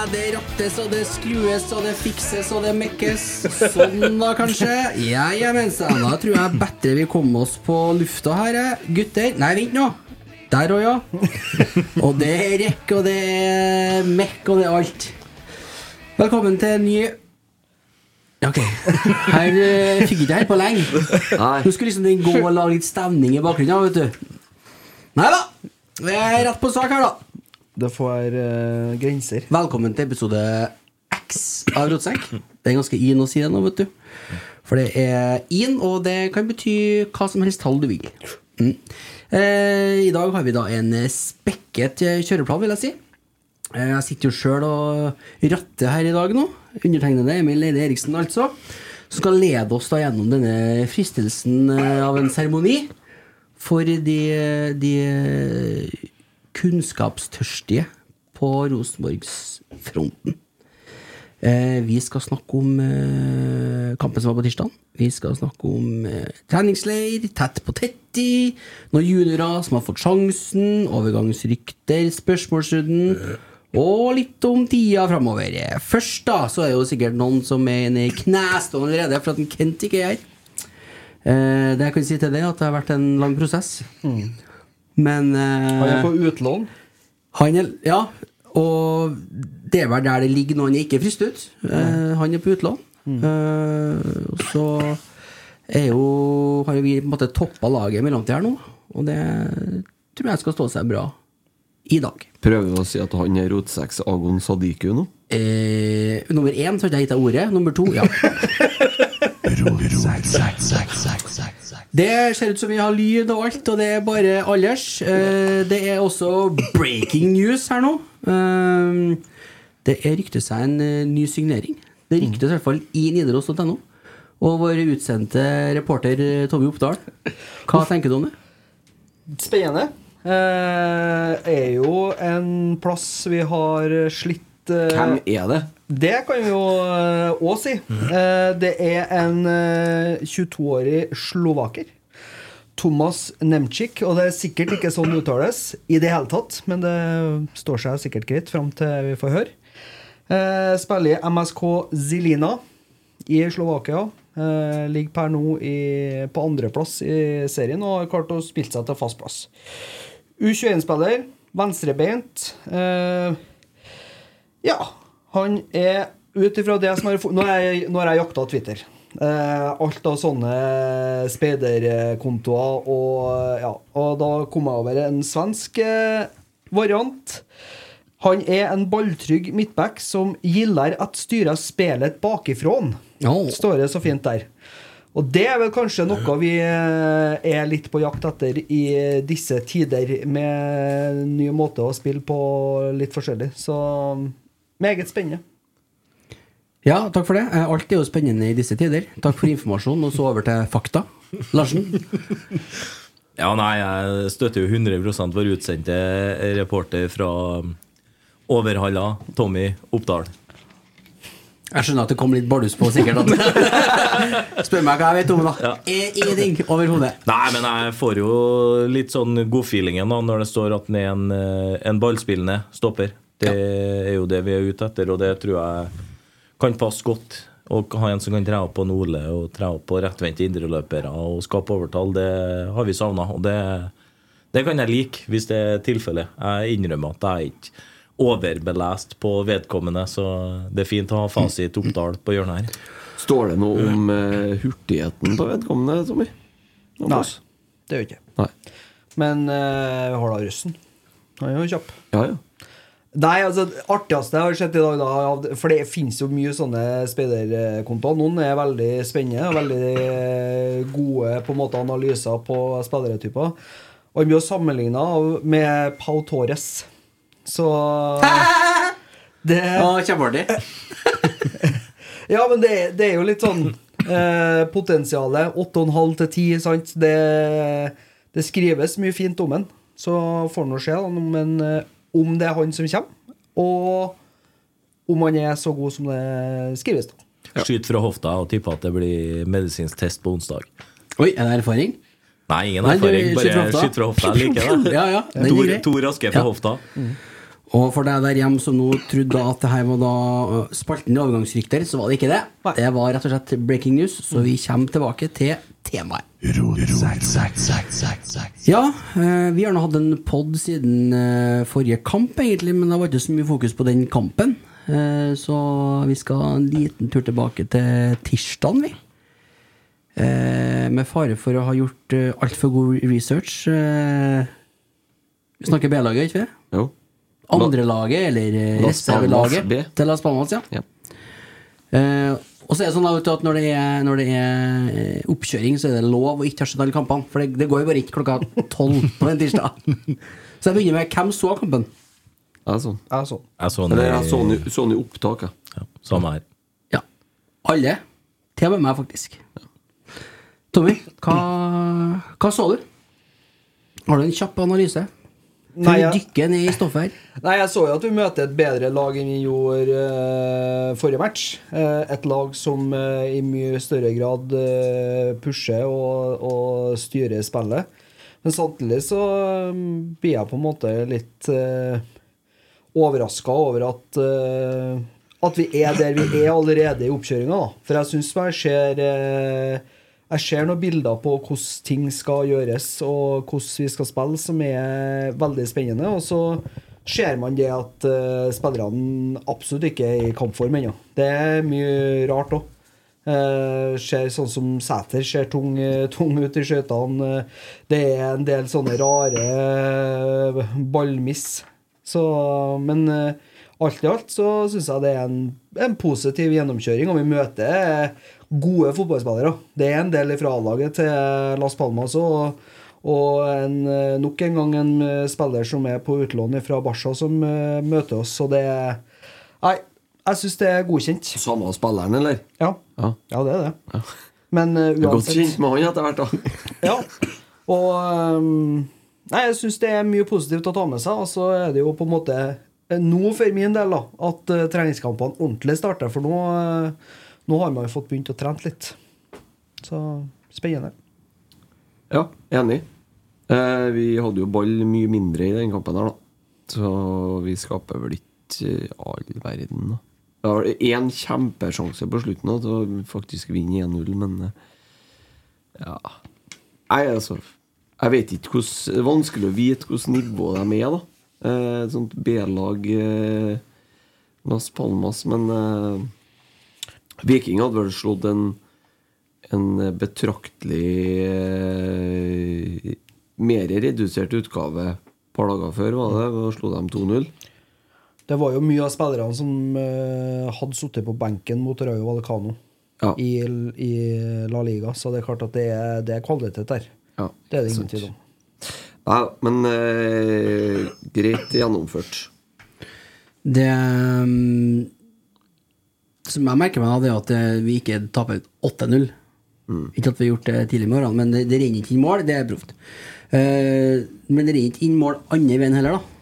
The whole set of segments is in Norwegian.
Ja, det rattes og det skrues og det fikses og det mekkes. Sånn da, kanskje. Ja, ja, mensen. Da tror jeg bedre vi kommer oss på lufta her, eh. gutter. Nei, vent nå. Der òg, ja. Og det er rekk, og det er mekk, og det er alt. Velkommen til en ny Ok. Her uh, fikk ikke jeg på lenge. Nå skulle liksom den gå og lage litt stemning i bakgrunnen, vet du. Nei da. Vi er rett på sak her, da. Det får uh, grenser. Velkommen til episode X av Rotsekk. Det er ganske in å si det nå, vet du. For det er in, og det kan bety hva som helst tall du vil. Mm. Eh, I dag har vi da en spekket kjøreplan, vil jeg si. Eh, Jeg sitter jo sjøl og ratter her i dag nå. Undertegnede Emil Eide Eriksen, altså. Som skal lede oss da gjennom denne fristelsen eh, av en seremoni for de, de kunnskapstørstige på Rosenborgsfronten. Eh, vi skal snakke om eh, kampen som var på tirsdag. Vi skal snakke om eh, treningsleir, tett på Tetti, noen juniorer som har fått sjansen, overgangsrykter, spørsmålsrunden, og litt om tida framover. Først da, så er det jo sikkert noen som er inne i knestående allerede, for at en Kent ikke er her. Eh, det jeg kan si til det, at det har vært en lang prosess. Men eh, Han er på utlån. han er, ja, og det er vel der det ligger når han ikke fryst ut. Eh, han er på utlån. Eh, og så er jo har jo vi på en måte toppa laget i mellomtida her nå, og det tror jeg skal stå seg bra i dag. Prøver du å si at han er rotsekks Agon Sadiku nå? Eh, nummer én så har ikke jeg gitt deg ordet. Nummer to, ja. Det ser ut som vi har lyd og alt, og det er bare alders. Eh, det er også breaking news her nå. Eh, det er ryktet seg en eh, ny signering. Det ryktes i hvert fall i nidaros.no. Og vår utsendte reporter Tommy Oppdal, hva tenker du om det? Spennende. Eh, er jo en plass vi har slitt eh, Hvem er det? Det kan vi jo òg si. Eh, det er en eh, 22-årig slovaker. Thomas Nemchik. Og det er sikkert ikke sånn det uttales i det hele tatt, men det står seg sikkert greit fram til vi får høre. Eh, spiller i MSK Zilina i Slovakia. Eh, ligger per nå i, på andreplass i serien og har klart å spille seg til fast plass. U21-spiller, venstrebeint. Eh, ja, han er ut ifra det som har Nå har jeg, nå har jeg jakta Twitter. Eh, alt av sånne speiderkontoer og ja, Og da kom jeg over en svensk eh, variant. Han er en balltrygg midtback som gillar at styrer spelet bakifrån. Står det så fint der. Og det er vel kanskje noe vi eh, er litt på jakt etter i disse tider, med nye måter å spille på litt forskjellig. Så meget spennende. Ja, takk for det. Eh, Alt er jo spennende i disse tider. Takk for informasjon, og så over til fakta. Larsen? Ja, nei, jeg støtter jo 100 vår utsendte reporter fra Overhalla, Tommy Oppdal. Jeg skjønner at det kom litt bardus på, sikkert. At Spør meg hva jeg vet om det. Ja. I- Ingenting overhodet. Nei, men jeg får jo litt sånn godfeelingen når det står at han er en, eh, en ballspillende stopper. Det er jo det vi er ute etter, og det tror jeg kan passe godt. Å ha en som kan tre opp på Nordli og tre opp på rettvendte indreløpere og skape overtall, det har vi savna. Og det, det kan jeg like, hvis det er tilfellet. Jeg innrømmer at jeg er ikke overbelest på vedkommende, så det er fint å ha fasit Oppdal på hjørnet her. Står det noe om eh, hurtigheten på vedkommende, Tommy? Om Nei, oss? det gjør ikke. Nei. Men uh, har da russen. Han er jo kjapp. Ja, ja. Nei, altså det artigste jeg har sett i dag, da, for det finnes jo mye sånne speiderkontoer. Noen er veldig spennende og veldig eh, gode på en måte analyser på speidertyper. Og han blir sammenligna med Pau Torres. Så det Kjempeartig. Ja, men det, det er jo litt sånn eh, Potensialet 8,5 til 10, sant? Det, det skrives mye fint om den. Så får nå se om, en, eh, om det er han som kommer, og om han er så god som det skrives. da Skyt fra hofta og tipper at det blir medisinsk test på onsdag. Oi, er det erfaring? Nei, ingen Nei, erfaring. fra Bare hofta. skyt fra hofta. Jeg liker det. Ja, ja, to, to raske fra Ja. hofta. Og for deg der hjemme som nå trodde at det her var da uh, spalten i overgangsrykter, så var det ikke det. Det var rett og slett breaking news, så vi kommer tilbake til temaet. Ja, eh, vi har nå hatt en pod siden eh, forrige kamp, egentlig, men det var ikke så mye fokus på den kampen. Eh, så vi skal en liten tur tilbake til tirsdagen, vi. Eh, med fare for å ha gjort uh, altfor god research. Eh, vi snakker B-laget, ikke vi? Jo. Andrelaget, eller eh, reservelaget til Las Palmas, ja. Ja. Og så er det sånn da, at når det er, når det er eh, oppkjøring, så er det lov å ikke ha sett alle kampene. For det, det går jo bare ikke klokka tolv på en tirsdag. Så jeg begynner med hvem så kampen? Sånn. Sånn. Jeg så den jeg så den i- så den i opptak, jeg. ja, samme her. Ja. Alle. Til og med meg, faktisk. Tommy, hva, hva så du? Har du en kjapp analyse? Nei, ja. dykker ned i stoffet her. Nei, jeg så jo at vi møter et bedre lag enn vi gjorde uh, forrige match. Uh, et lag som uh, i mye større grad pusher og, og styrer spillet. Men samtidig så eh, blir jeg på en måte litt uh, overraska over at At vi er der vi er allerede i oppkjøringa. For jeg syns jeg ser jeg ser noen bilder på hvordan ting skal gjøres, og hvordan vi skal spille, som er veldig spennende. Og så ser man det at uh, spillerne absolutt ikke er i kampform ennå. Det er mye rart òg. Uh, ser sånn som Sæter ser tung, eh, tung ut i skøytene. Eh, det er en del sånne rare eh, ballmiss. Så, men eh, alt i alt så syns jeg det er en, en positiv gjennomkjøring, og vi møter eh, gode fotballspillere. Det er en del fra A-laget til Las Palmas og, og en, eh, nok en gang en eh, spiller som er på utlån fra Barca, som eh, møter oss. Så det Nei, jeg syns det er godkjent. Samme spilleren, eller? Ja, Ja. ja det er det. Men uh, uansett godt kjent med han etter hvert, da. ja. Og um, Nei, jeg syns det er mye positivt å ta med seg. Og så er det jo på en måte nå for min del da at uh, treningskampene ordentlig starter. For nå, eh, nå har man jo fått begynt å trene litt. Så spennende. Ja, enig. Eh, vi hadde jo ball mye mindre i den kampen her, da. Så vi skaper vel ikke eh, all verden, da. Det var én kjempesjanse på slutten til å faktisk vinne 1-0, men eh, ja Nei, altså Jeg vet ikke hvordan Det er vanskelig å vite hvordan nivå de er, da. Eh, Et sånt B-lag Las Palmas, men Viking hadde vel slått en en betraktelig eh, mer redusert utgave et par dager før, var det? Og slo dem 2-0. Det var jo mye av spillerne som eh, hadde sittet på benken mot Rayo Vallecano Ja. i, i La Liga, så det er klart at det er, det er kvalitet der. Ja, Det er det ingen tvil om. Nei, men eh, greit gjennomført. Det um, som jeg merker meg, er at eh, vi ikke taper 8-0. Ikke at vi har gjort det tidlig i morgen, men det, det renner ikke inn mål. Det er proft. Uh, men det renner ikke inn mål andre veien heller, da.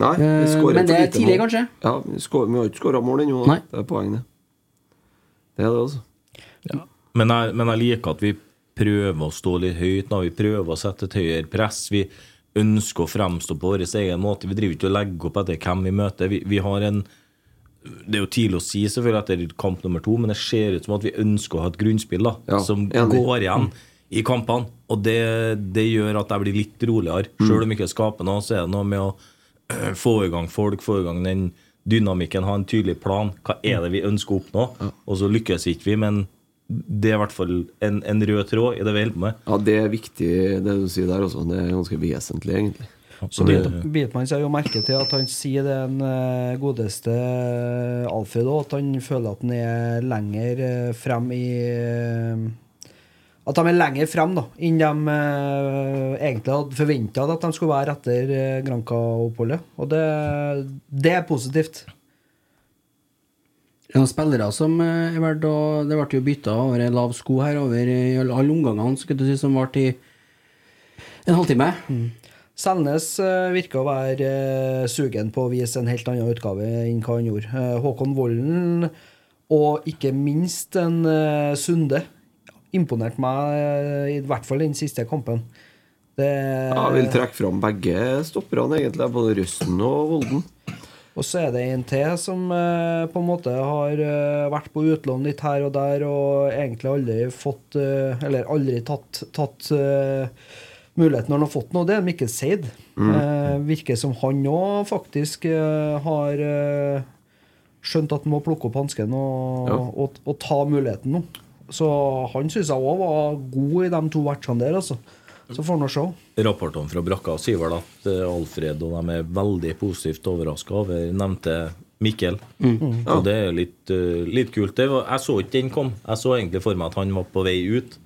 Nei, vi uh, men det er tidlig, mål. kanskje? Ja, vi, skår, vi har ikke skåra mål ennå. Det er poenget. det. Er det, altså. Men jeg, men jeg liker at vi prøver å stå litt høyt nå. Vi prøver å sette et høyere press. Vi ønsker å fremstå på vår egen måte. Vi driver ikke og legger opp etter hvem vi møter. Vi, vi har en Det er jo tidlig å si selvfølgelig etter kamp nummer to, men det ser ut som at vi ønsker å ha et grunnspill da, Ja, som enig. går igjen i kampene. Og det, det gjør at jeg blir litt roligere. Selv om jeg ikke skaper noe, så er det noe med å øh, få i gang folk, få i gang den dynamikken, ha en tydelig plan. Hva er det vi ønsker å oppnå? Og så lykkes ikke vi, men det er i hvert fall en, en rød tråd i det vi holder på med. Ja, det er viktig, det du sier der også. Det er ganske vesentlig, egentlig. Så det, Beatman seg jo merke til at han sier det den eh, godeste Alfred òg, at han føler at han er lenger eh, frem i eh, At de er lenger frem da enn de eh, egentlig hadde forventa at de skulle være etter Granca-oppholdet. Og det, det er positivt. Noen spillere som eh, er verdt å Det ble jo bytta over en lav sko her over i alle omgangene, skulle du si, som varte i en halvtime. Selnes uh, virker å være eh, sugen på å vise en helt annen utgave enn hva han gjorde. Eh, Håkon Volden og ikke minst en eh, Sunde imponerte meg eh, i hvert fall i den siste kampen. Det, Ja, jeg vil trekke fram begge stopperne, egentlig. Både Røsten og Volden. Og så er det en til som eh, på en måte har eh, vært på utlån litt her og der og egentlig aldri fått eh, Eller aldri tatt, tatt eh, muligheten når han har fått noe. Det er Mikkel Seid. Eh, virker som han òg faktisk eh, har eh, skjønt at han må plukke opp hansken og, Ja. og, og ta muligheten nå. Så han syns jeg òg var god i de to vertsene der, altså. Så får han se. Rapportene fra Brakka sier vel at eh, Alfred og de er veldig positivt overraska over nevnte Mikkel. Og det er litt, eh, litt kult. Det var, jeg så ikke den kom. Jeg så egentlig for meg at han var på vei ut.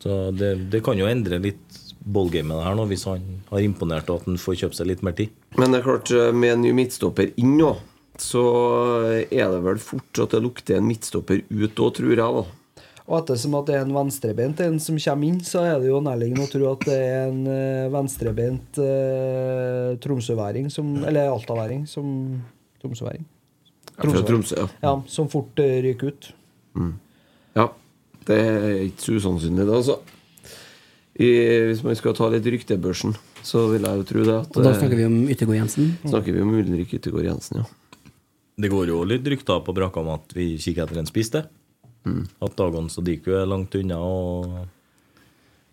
Så det, det kan jo endre litt ballgamet her nå, hvis han har imponert og at han får kjøpt seg litt mer tid. Men det er klart, eh, med en ny midtstopper inn nå, så er det vel fort at det lukter en midtstopper ut òg, tror jeg, da. Og ettersom at det er en venstrebeint en som kommer inn, så er det jo nærliggende å tro at det er en eh, venstrebeint eh, tromsøværing som Eller altaværing som Tromsøværing. Fra Tromsø, ja. Ja, som fort eh, ryker ut. Ja, det er ikke så usannsynlig, det, altså. I, hvis man skal ta litt ryktebørsen, så vil jeg jo tro det. At, Og da eh, snakker vi om Yttergård Jensen. snakker vi om Ulrik Yttergård Jensen, ja. Det går jo litt rykter på Brakka om at vi kikker etter en spiss, det. At Dagon Sadiku er langt unna, og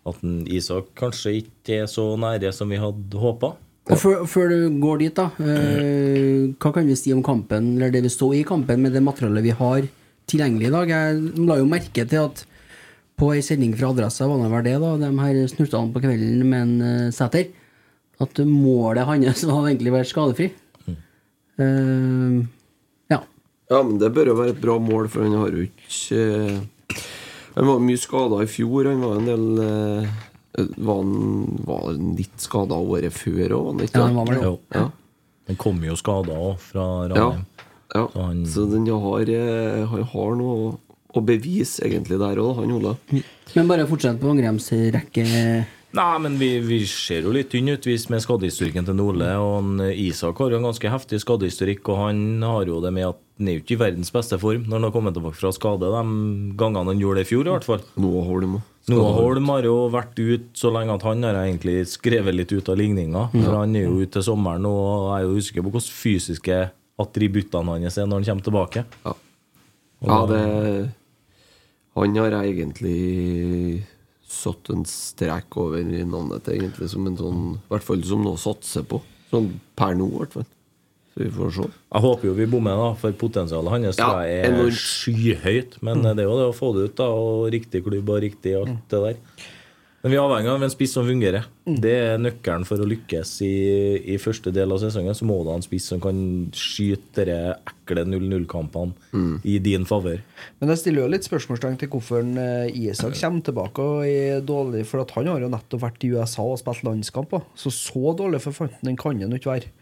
at en Isak kanskje ikke er så nære som vi hadde håpa. Og før, før du går dit, da. Eh, hva kan vi si om kampen, eller det vi så i kampen, med det materialet vi har tilgjengelig i dag? Jeg la jo merke til at på ei sending fra Adressa var det vel det, da, de her snurtene på kvelden med en uh, Sæter, at målet hans var egentlig å være skadefri. Eh, ja. Ja, men det bør jo være et bra mål, for han har jo ikke uh, Han var mye skada i fjor. Han var en del uh, Var han var han litt skada året før òg? Ja, han var vel det. Ja. Han kom jo skada òg fra Ja. Ranheim. ja. Så han- Så den har, eh, han har noe å bevise, egentlig, der òg, han Ola. Men bare fortsett på angrepsrekke. Nei, men vi, vi ser jo litt tynne ut med skadehistorikken til Nole. Og han, eh, Isak har jo en ganske heftig skadehistorikk, og han har jo det med at han er jo ikke i verdens beste form når han har kommet tilbake fra skade, de gangene han gjorde det i fjor, i hvert fall. Noah Holm. Noah Holm har jo vært ut så lenge at han har egentlig skrevet litt ut av ligninga. For han er jo ute til sommeren og og er jo usikker på hvilke fysiske attributtene hans er når han kommer tilbake. Ja. Ja, det Han har jeg egentlig satt en strek over i navnet til, egentlig, som en sånn I hvert fall som noe å satse på. Sånn per nå, i hvert fall. Så vi får se. Jeg håper jo vi bommer, da, for potensialet hans Ja, er skyhøyt. Men det er jo det å få det ut, da, og riktig klubb og riktig alt det der. Men vi er avhengig av en spiss som fungerer. Det er nøkkelen for å lykkes i, i første del av sesongen. Så må du ha en spiss som kan skyte de ekle 0-0-kampene i din favør. Men jeg stiller jo litt spørsmålstegn til hvorfor eh, Isak kommer tilbake og er dårlig. For at han har jo nettopp vært i USA og spilt landskamper. Så så dårlig for fanten den kan han jo ikke være.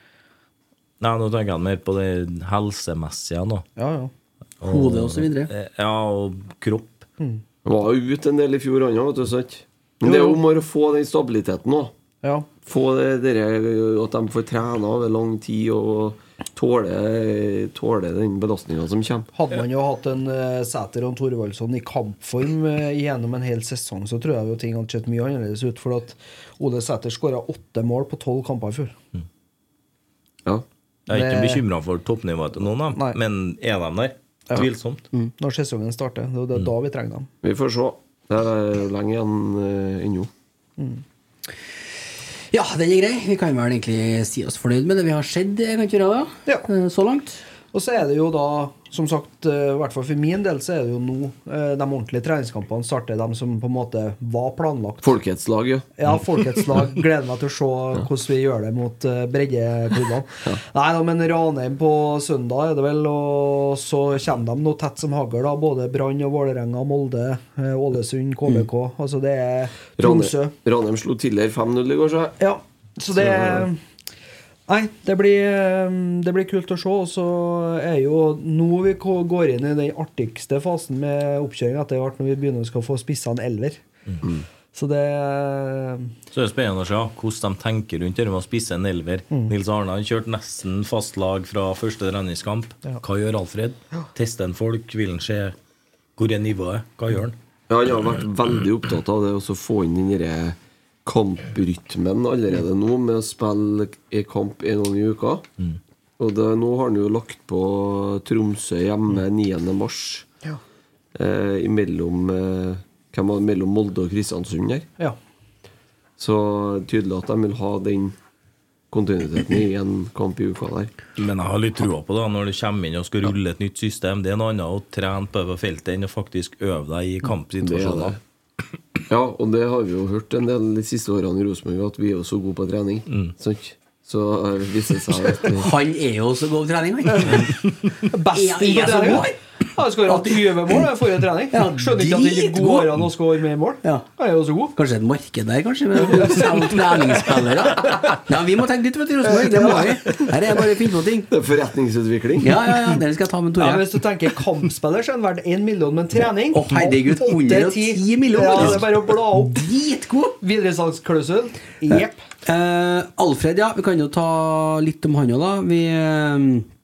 Nei, nå tenker jeg mer på det helsemessige nå. Ja, ja. Hode og så videre. Eh, Ja, og kropp. Han var jo ute en del i fjor, han òg, vet du. Sant? Men det er jo om å få den stabiliteten òg. Ja. Få det, dere, at de får trene over lang tid og tåle, tåle den belastninga som kommer. Hadde man jo hatt en uh, Sæter og en Thorvaldsson i kampform uh, gjennom en hel sesong, så tror jeg jo ting hadde sett mye annerledes ut. For at Ole Sæter skåra åtte mål på tolv kamper i fjor. Ja. Jeg er ikke Det- bekymra for toppnivået til noen, av dem, men er de der? Ja. Tvilsomt. Mm. Når sesongen starter. Det er det da vi trenger dem. Vi får se. Det er lenge igjen ennå. Mm. Ja, den er grei. Vi kan vel egentlig si oss fornøyd med det vi har sett, kan ikke vi gjøre det? Ja. Eh, Så langt. Og så er det jo da, som sagt, eh, i hvert fall for min del, så er det jo nå eh, de ordentlige treningskampene starter, de som på en måte var planlagt. Folkets lag, ja. Ja, Folkets lag. Gleder meg til å se hvordan vi gjør det mot uh, breddeklubbene. Nei da, men Ranheim på søndag er det vel, og så kommer de nå tett som hagl, da. Både Brann og Vålerenga, Molde, eh, Ålesund, KBK. Altså det er Tromsø. Ranheim slo tidligere 5-0 i går, så. Ja, så det Nei, det blir, eh, det blir kult å se. Og så er jo nå vi går inn i den artigste fasen med oppkjøring etter hvert, når vi begynner å skal få spissa en elver. Så det Så er spennende å se hvordan de tenker rundt det med å spisse en elver. Nils Arne har kjørt nesten fast lag fra første treningskamp. Ja. Hva gjør Alfred? Tester han folk? Vil han se hvor er nivået? Hva gjør han? Ja, han har vært veldig opptatt av det å få inn den derre kamprytmen allerede nå, med å spille i kamp en gang i uka. Og det, nå har han jo lagt på Tromsø hjemme 9. mars. Ja. Eh, imellom, eh, hvem var det, mellom Molde og Kristiansund her. Ja. Så tydelig at de vil ha den kontinuiteten i en kamp i uka der. Men jeg har litt trua på det når du kommer inn og skal rulle et nytt system. Det er noe annet å trene på på feltet enn å faktisk øve deg i kampsituasjoner. Ja, og det har vi jo hørt en del de siste årene i Rosenborg, at vi er jo så gode på trening. Sant? Så viser det seg at Han er jo så god på trening, han. Best er trening. Jeg skåra 20 mål i forrige trening. Ja, Skjønner ikke at det ikke går an å skåre mer mål. Ja. Er jo så god. Kanskje et marked der, kanskje? Med treningsspillere? Ja, vi må tenke litt, vet du, Rosenborg. Det må vi. Her er det bare å finne på ting. det er forretningsutvikling. Ja, ja, ja. Det skal jeg ta med Ja, hvis du tenker kampspiller, så er han verdt 1 million, men trening Å, herregud, 110 millioner. Ja, det er bare å bla opp. Dritgod! Videresalgsklausul. Jepp. Eh, Alfred, ja. Vi kan jo ta litt om han òg, da. Vi eh, eh,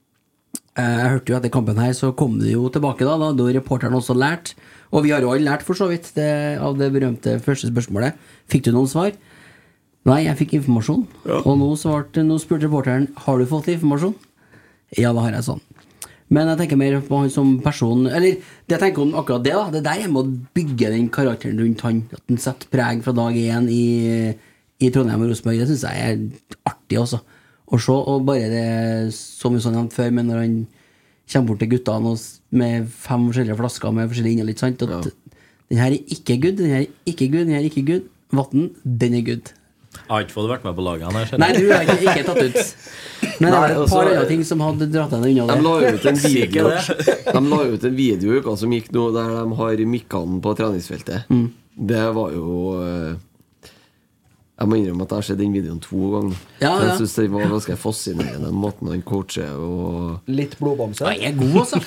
Jeg hørte jo etter kampen her, så kom det jo tilbake, da. Da hadde reporteren også lært. Og vi har jo alle lært, for så vidt, det, av det berømte første spørsmålet. Fikk du noen svar? Nei, jeg fikk informasjon. Og nå, svarte, nå spurte reporteren Har du fått informasjon. Ja, det har jeg sånn. Men jeg tenker mer på han som person Eller det jeg tenker om akkurat det, da. Det der er med å bygge den karakteren rundt han. At han setter preg fra dag én i, i Trondheim og Rosenborg. Det syns jeg er artig, også. Å se. Og bare det, som vi så før, men når han kommer bort til guttene med fem forskjellige flasker med forskjellig innhold, ikke sant At den her er ikke good, den her er ikke good, den her er ikke good. Vatn, den er good. Jeg har ikke fått vært med på laget han her. Nei, du har ikke, ikke tatt ut. Men det Nei, er et altså, par andre ting som hadde dratt henne unna De la ut en video De la ut en video i uka som gikk nå, der de har mikkene på treningsfeltet. Mm. Det var jo eh, Jeg må innrømme at jeg har sett den videoen to ganger. Ja, ja. Jeg syns det var ganske fascinerende, den måten han coacher og Litt blodbamse. Han jeg er god, altså.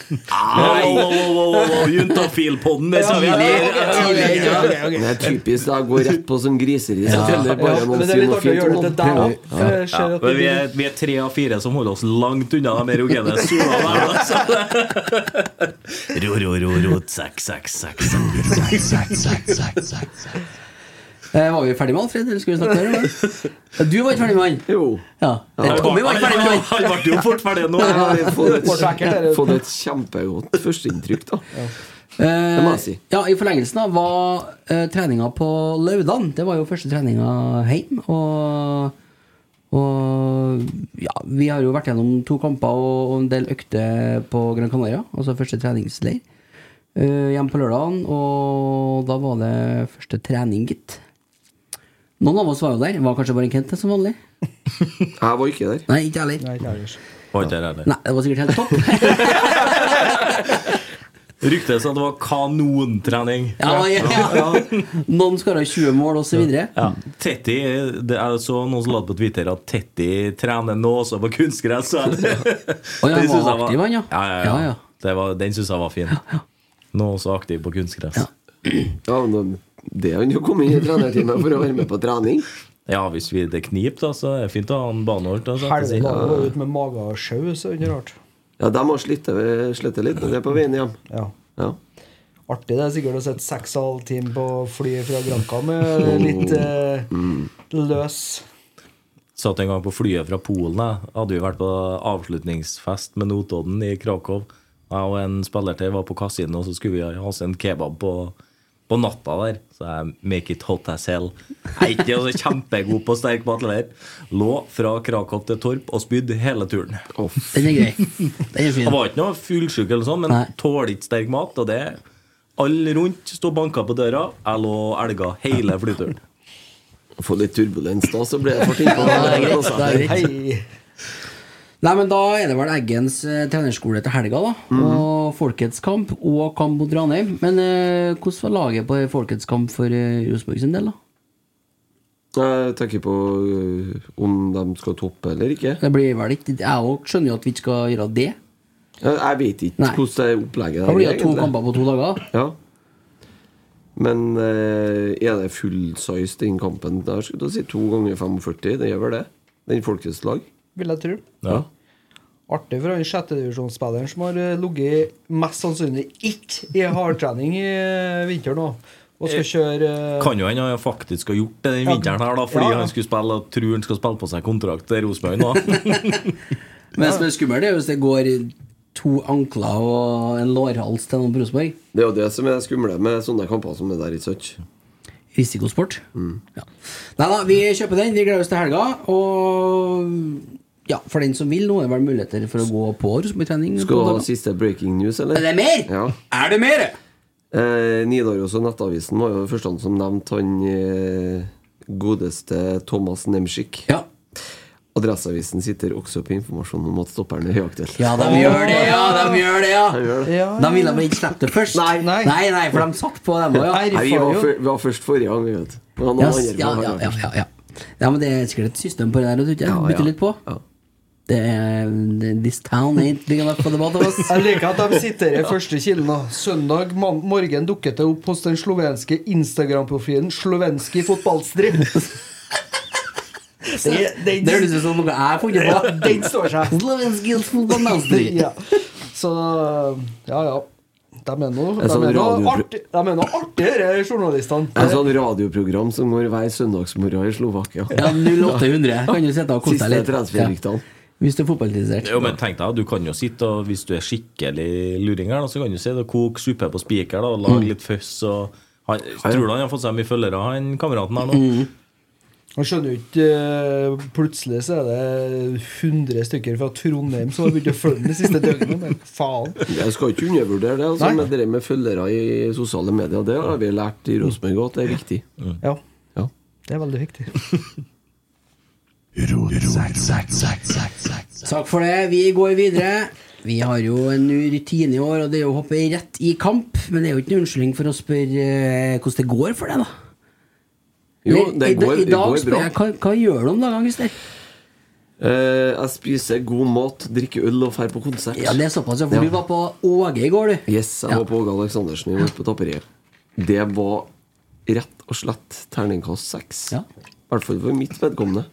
Juntafil-podden, det sa vi Ja, tidligere. ja, ja. Det er typisk. Jeg går rett på som griseri. Så teller Ja, bare noen men det er sier litt noe artig å fint gjøre om det noen. Ja, vi, er, vi er tre av fire som holder oss langt unna de erogene sola der. Altså. Ro, ro, ro, ro, sekk, sekk, sekk, sekk. Eh, var vi ferdig med Alfred, eller skulle vi snakke mer? Du var ikke ferdig med han? Jo. Ja. Eh, Tommy var ikke ferdig med han. Han ble jo fort ferdig nå. Fått et, kjempegodt førsteinntrykk, da. Det må jeg si. Ja, I forlengelsen av var eh, treninga på Laudan. Det var jo første treninga hjem. Og, og ja, vi har jo vært gjennom to kamper og, og en del økter på Gran Canaria. Altså første treningsleir. Uh, hjemme på lørdagen, og da var det første trening, gitt. Noen av oss var jo der. Var kanskje bare en Kent som vanlig? Jeg var ikke der. Nei, ikke heller. Nei, ikke ellers. Var ikke der heller. Nei, det var sikkert helt topp. Ryktet sa det var kanontrening. Ja, ja, ja. Noen skåra 20 mål, og så videre. Ja. Tetti, det er så noen som la på Twitter at Tetti trener nå også på kunstgress. Å, ja, han var aktiv, han, ja. Ja, ja, Ja, ja. ja. Det var, den syns jeg var fin. Nå også aktiv på kunstgress. Ja. Ja, men Det har han jo kommet inn i trenerteamet for å være med på trening. Ja, hvis vi det kniper, da, så er det fint å ha en banehold. Helvete, han var ute med magesjau, så det er ikke rart. Ja, de har slitt slitt litt, men det er på veien hjem. Ja. Ja. Artig det er sikkert å sitte seks og en halv time på flyet fra Granca med litt eh, løs Satt en gang på flyet fra Polen. Jeg hadde jo vært på avslutningsfest med Notodden i Krakow. Jeg og en spiller til var på kasino, og så skulle vi ha oss en kebab på, på natta der. Så jeg make it hot as hell. Jeg er ikke så kjempegod på sterk mat heller. Lå fra Krakow til Torp og spydde hele turen. Den er grei. Den er fin. Jeg var ikke noe fullsjuk, eller sånn, men Nei. tåler ikke sterk mat. Og det Alle rundt sto og banka på døra. Jeg lå og elga hele flyturen. Få litt turbulens da, så blir det fort innpå. Nei, men Da er det vel Eggens eh, trenerskole til helga, da. Og Folkets kamp og kamp mot Ranheim. Men eh, hvordan var laget på Folkets kamp for eh, Rosenborg sin del, da? Jeg tenker på øh, om de skal toppe eller ikke. Det blir vel ikke Jeg òg skjønner jo at vi ikke skal gjøre det. Jeg, jeg vet ikke Nei. hvordan det er opplegget Det blir jo to kamper på to dager. Ja. Men eh, er det full size den kampen der? Skulle du si to ganger 45. Det gjør vel det? Den Folkets lag? Vil jeg tro. Ja. Artig for han sjettedivisjonsspilleren som har eh, ligget mest sannsynlig ikke i hardtrening i eh, vinter nå. Og skal kjøre eh, Kan jo hende han faktisk har gjort det den vinteren her, da, fordi Ja, ja. han skulle spille og tror han skal spille på seg kontrakt til Rosenborg nå. Men det som er skummelt, er hvis det går to ankler og en lårhals til noen på Rosenborg. Det er jo det som er skumle med sånne kamper som det der i Søtj. Risikosport. Ja. Nei da, vi kjøper den. Vi gleder oss til helga. Og ja, for den som vil, nå er det vel muligheter for å gå på Rosenborg-trening. Skal du ha siste breaking news, eller? Er det mer? Ja. Er det mer? Eh, Nidaros og Nettavisen var jo første som nevnte han eh, godeste Thomas Nemschik. Ja. Adresseavisen sitter også på informasjon om at stopperen er høyaktuell. Ja, de gjør det, ja! De gjør det, ja! Han gjør det. De ville bare ikke slippe det først. Nei. Nei. nei, nei, for de satt på dem òg, ja. Nei, vi, var vi var først forrige gang, vi vet. du. Ja, ja, ja, ja, ja, men det er sikkert et system på det der. Bytte ja. litt på. Ja. Det er, This town ain't big enough for the both of us. Jeg liker at de sitter i første kilden. da. Søndag morgen dukket det opp hos den slovenske Instagram-profilen Slovenski fotballstrip Det, den, Det høres ut som noe jeg har funnet ja, på. den står seg. Slovenski fotballmester. Ja. Så ja, ja. De er nå En sånn nå er artigere, journalistene. En sånn radioprogram som går hver søndagsmorgen i Slovakia. Ja, 0800. Kan du sitte og kose deg litt. transferryktene. Hvis du er fotballinteressert. Jo, men tenk deg, du kan jo sitte og Hvis du er skikkelig luring her, så kan du sitte og koke suppe på spiker da, og Mm. lage litt føss. Og han, tror du han har fått seg mye følgere, han kameraten her nå? Mm. Han skjønner jo ikke eh, Plutselig så er det 100 stykker fra Trondheim som har begynt å følge den det siste døgnet. Men faen. Jeg skal ikke undervurdere det. Altså, men med det med følgere i sosiale medier, det har vi lært i Rosenborg òg, at det er viktig. Ja, Ja. det er veldig viktig. Takk for det. Vi går videre. Vi har jo en ny rutine i år, og det er jo å hoppe rett i kamp. Men det er jo ikke noen unnskyldning for å spørre eh, hvordan det går for deg, da. Jo, det i, går, I det dag går spør jeg hva, hva gjør du om dagene, Christer? Uh, jeg spiser god mat, drikker øl og drar på konsert. Ja, det er såpass, ja, for Ja. du var på Åge i går, du. Yes, jeg Ja. var på Åge Aleksandersen i går på Tapperiet. Det var rett og slett terningkast seks. Ja. I hvert fall for mitt vedkommende.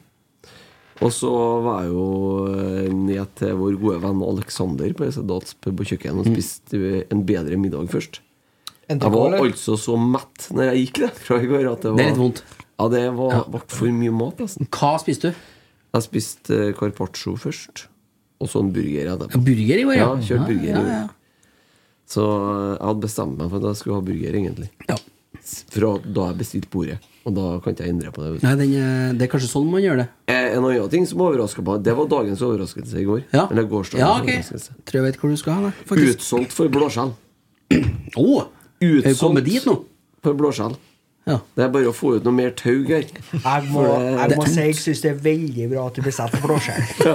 Og så var jeg jo eh, ned til vår gode venn Alexander på Esedats pub og kjøkken og spiste en bedre middag først. Jeg var altså så mett når jeg gikk det fra i går at det var Det er litt vondt. Ja, det var, Ja. ble for mye mat, nesten. Hva spiste du? Jeg spiste eh, carpaccio først, og så en burger etterpå. Burger i går, ja. Ja, kjørt burger i ja, går. ja, Så eh, jeg hadde bestemt meg for at jeg skulle ha burger, egentlig. ja. Fra da jeg bestilte bordet. Og da kan ikke jeg endre på det. Nei, den, er- det er kanskje sånn man gjør det. Eh, En annen ting som overraska meg, det var dagens overraskelse i går. Ja, Eller gårsdagens ja okay. overraskelse. Tror jeg vet hvor du skal hen. Utsolgt for blåskjell. Er du kommet dit nå? For blåskjell. Ja. Det er bare å få ut noe mer tau her. Jeg må, det- jeg må si jeg syns det er veldig bra at du blir satt for blåskjell. Fra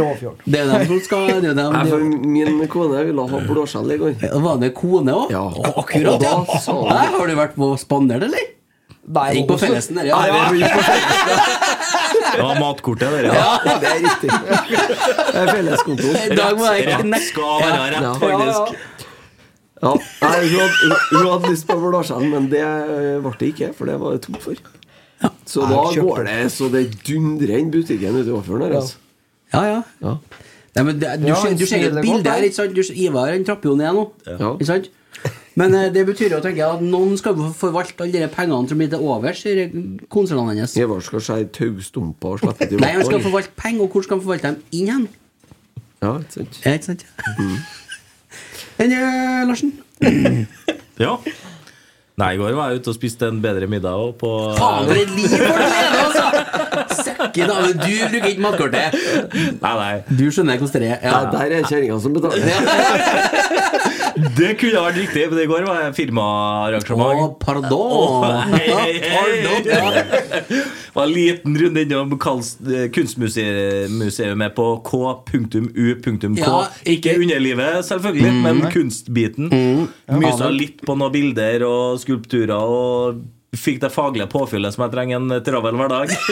Åfjord. Det er dem som skal det er dem, Nei, det er for min kone ville ha blåskjell i går. Ja, Var det kone òg? Ja. Akkurat, ja. Nei, har du vært på spandert, eller? Nei, Gikk på fellesen der, ja. Ja, ja. Det var matkortet der, ja. Ja, det er riktig. Det er felleskontor. Jeg Rett skal være rett, Ja. faktisk. Ja. Nei, hun hadde, hun hadde lyst på blåskjell, men det ble det ikke, for det var det tomt for. Så da går det så det dundrer inn butikken ute i Åfjorden her. Altså. Ja, ja. Ja. Nei, men det, du, Ja, ser, du ser et bilde her, ikke sant? Du, Ivar han trapper jo ned nå. Ja. Ikke sant? Men eh, det betyr jo tenker jeg, at noen skal forvalte alle de pengene som blir til overs i konsernene hennes. Ivar skal skjære taustumper og slippe til Nei, han skal forvalte penger, og hvor skal han forvalte dem inn hen? Ja, ikke sant? Ja, ikke sant? Enn eh, Larsen? Ja. Nei, i går var jeg ute og spiste en bedre middag òg, på Faen, for et liv for du lever, altså! Sekken av Du bruker ikke matkortet. Nei, nei. Du skjønner hvordan det er. Ja, der er kjerringa som betaler. Det kunne vært riktig, men i går var jeg firmaarrangement. Oh, pardon. Hei, hei, hei. Det var en liten runde innom eh, kunstmuseet på k.u.k. Ja, ikke underlivet, selvfølgelig, men kunstbiten. Mysa litt på noen bilder og skulpturer og fikk det faglige påfyllet som jeg trenger en travel hverdag.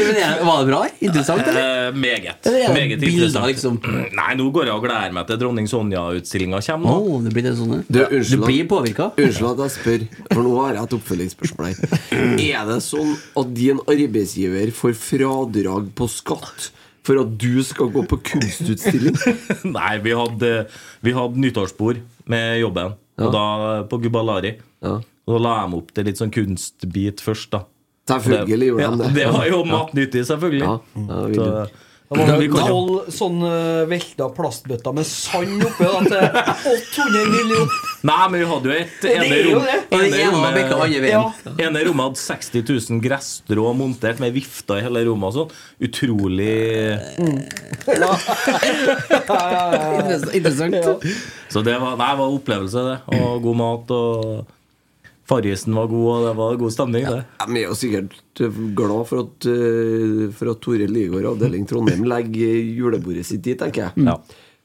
Men det- Var det bra? Interessant, eller? Eh, meget. Meget interessant. liksom? Nei, nå går jeg og gleder meg til dronning Sonja-utstillinga kommer. nå. det blir det sånn. Du, unnskyld, Du blir påvirka. Unnskyld at jeg spør, for nå har jeg et oppfølgingsspørsmål her. Er det sånn at din arbeidsgiver får fradrag på skatt for at du skal gå på kunstutstilling? Nei, vi hadde, vi hadde nyttårsbord med jobben, og da på Gubalari. Ja. Og da la jeg meg opp til litt sånn kunstbit først, da. Selvfølgelig gjorde ja, de det. Det var jo matnyttig, selvfølgelig. Ja, ja, Så, det. Var tolv sånne velta plastbøtter med sand oppi da, til 800 millioner. Nei, men vi hadde jo et ene rom. Ene. Ja. Ene rommet hadde 60 000 gressstrå montert med vifter i hele rommet og sånn. Utrolig Interessant. Interessant. Så det var, nei, det var opplevelse, det. Og god mat. Og Farrisen var god, og det var god stemning, det. vi er jo sikkert glad for at, eh, for at Tore Ligård avdeling Trondheim legger julebordet sitt dit, tenker jeg. Ja.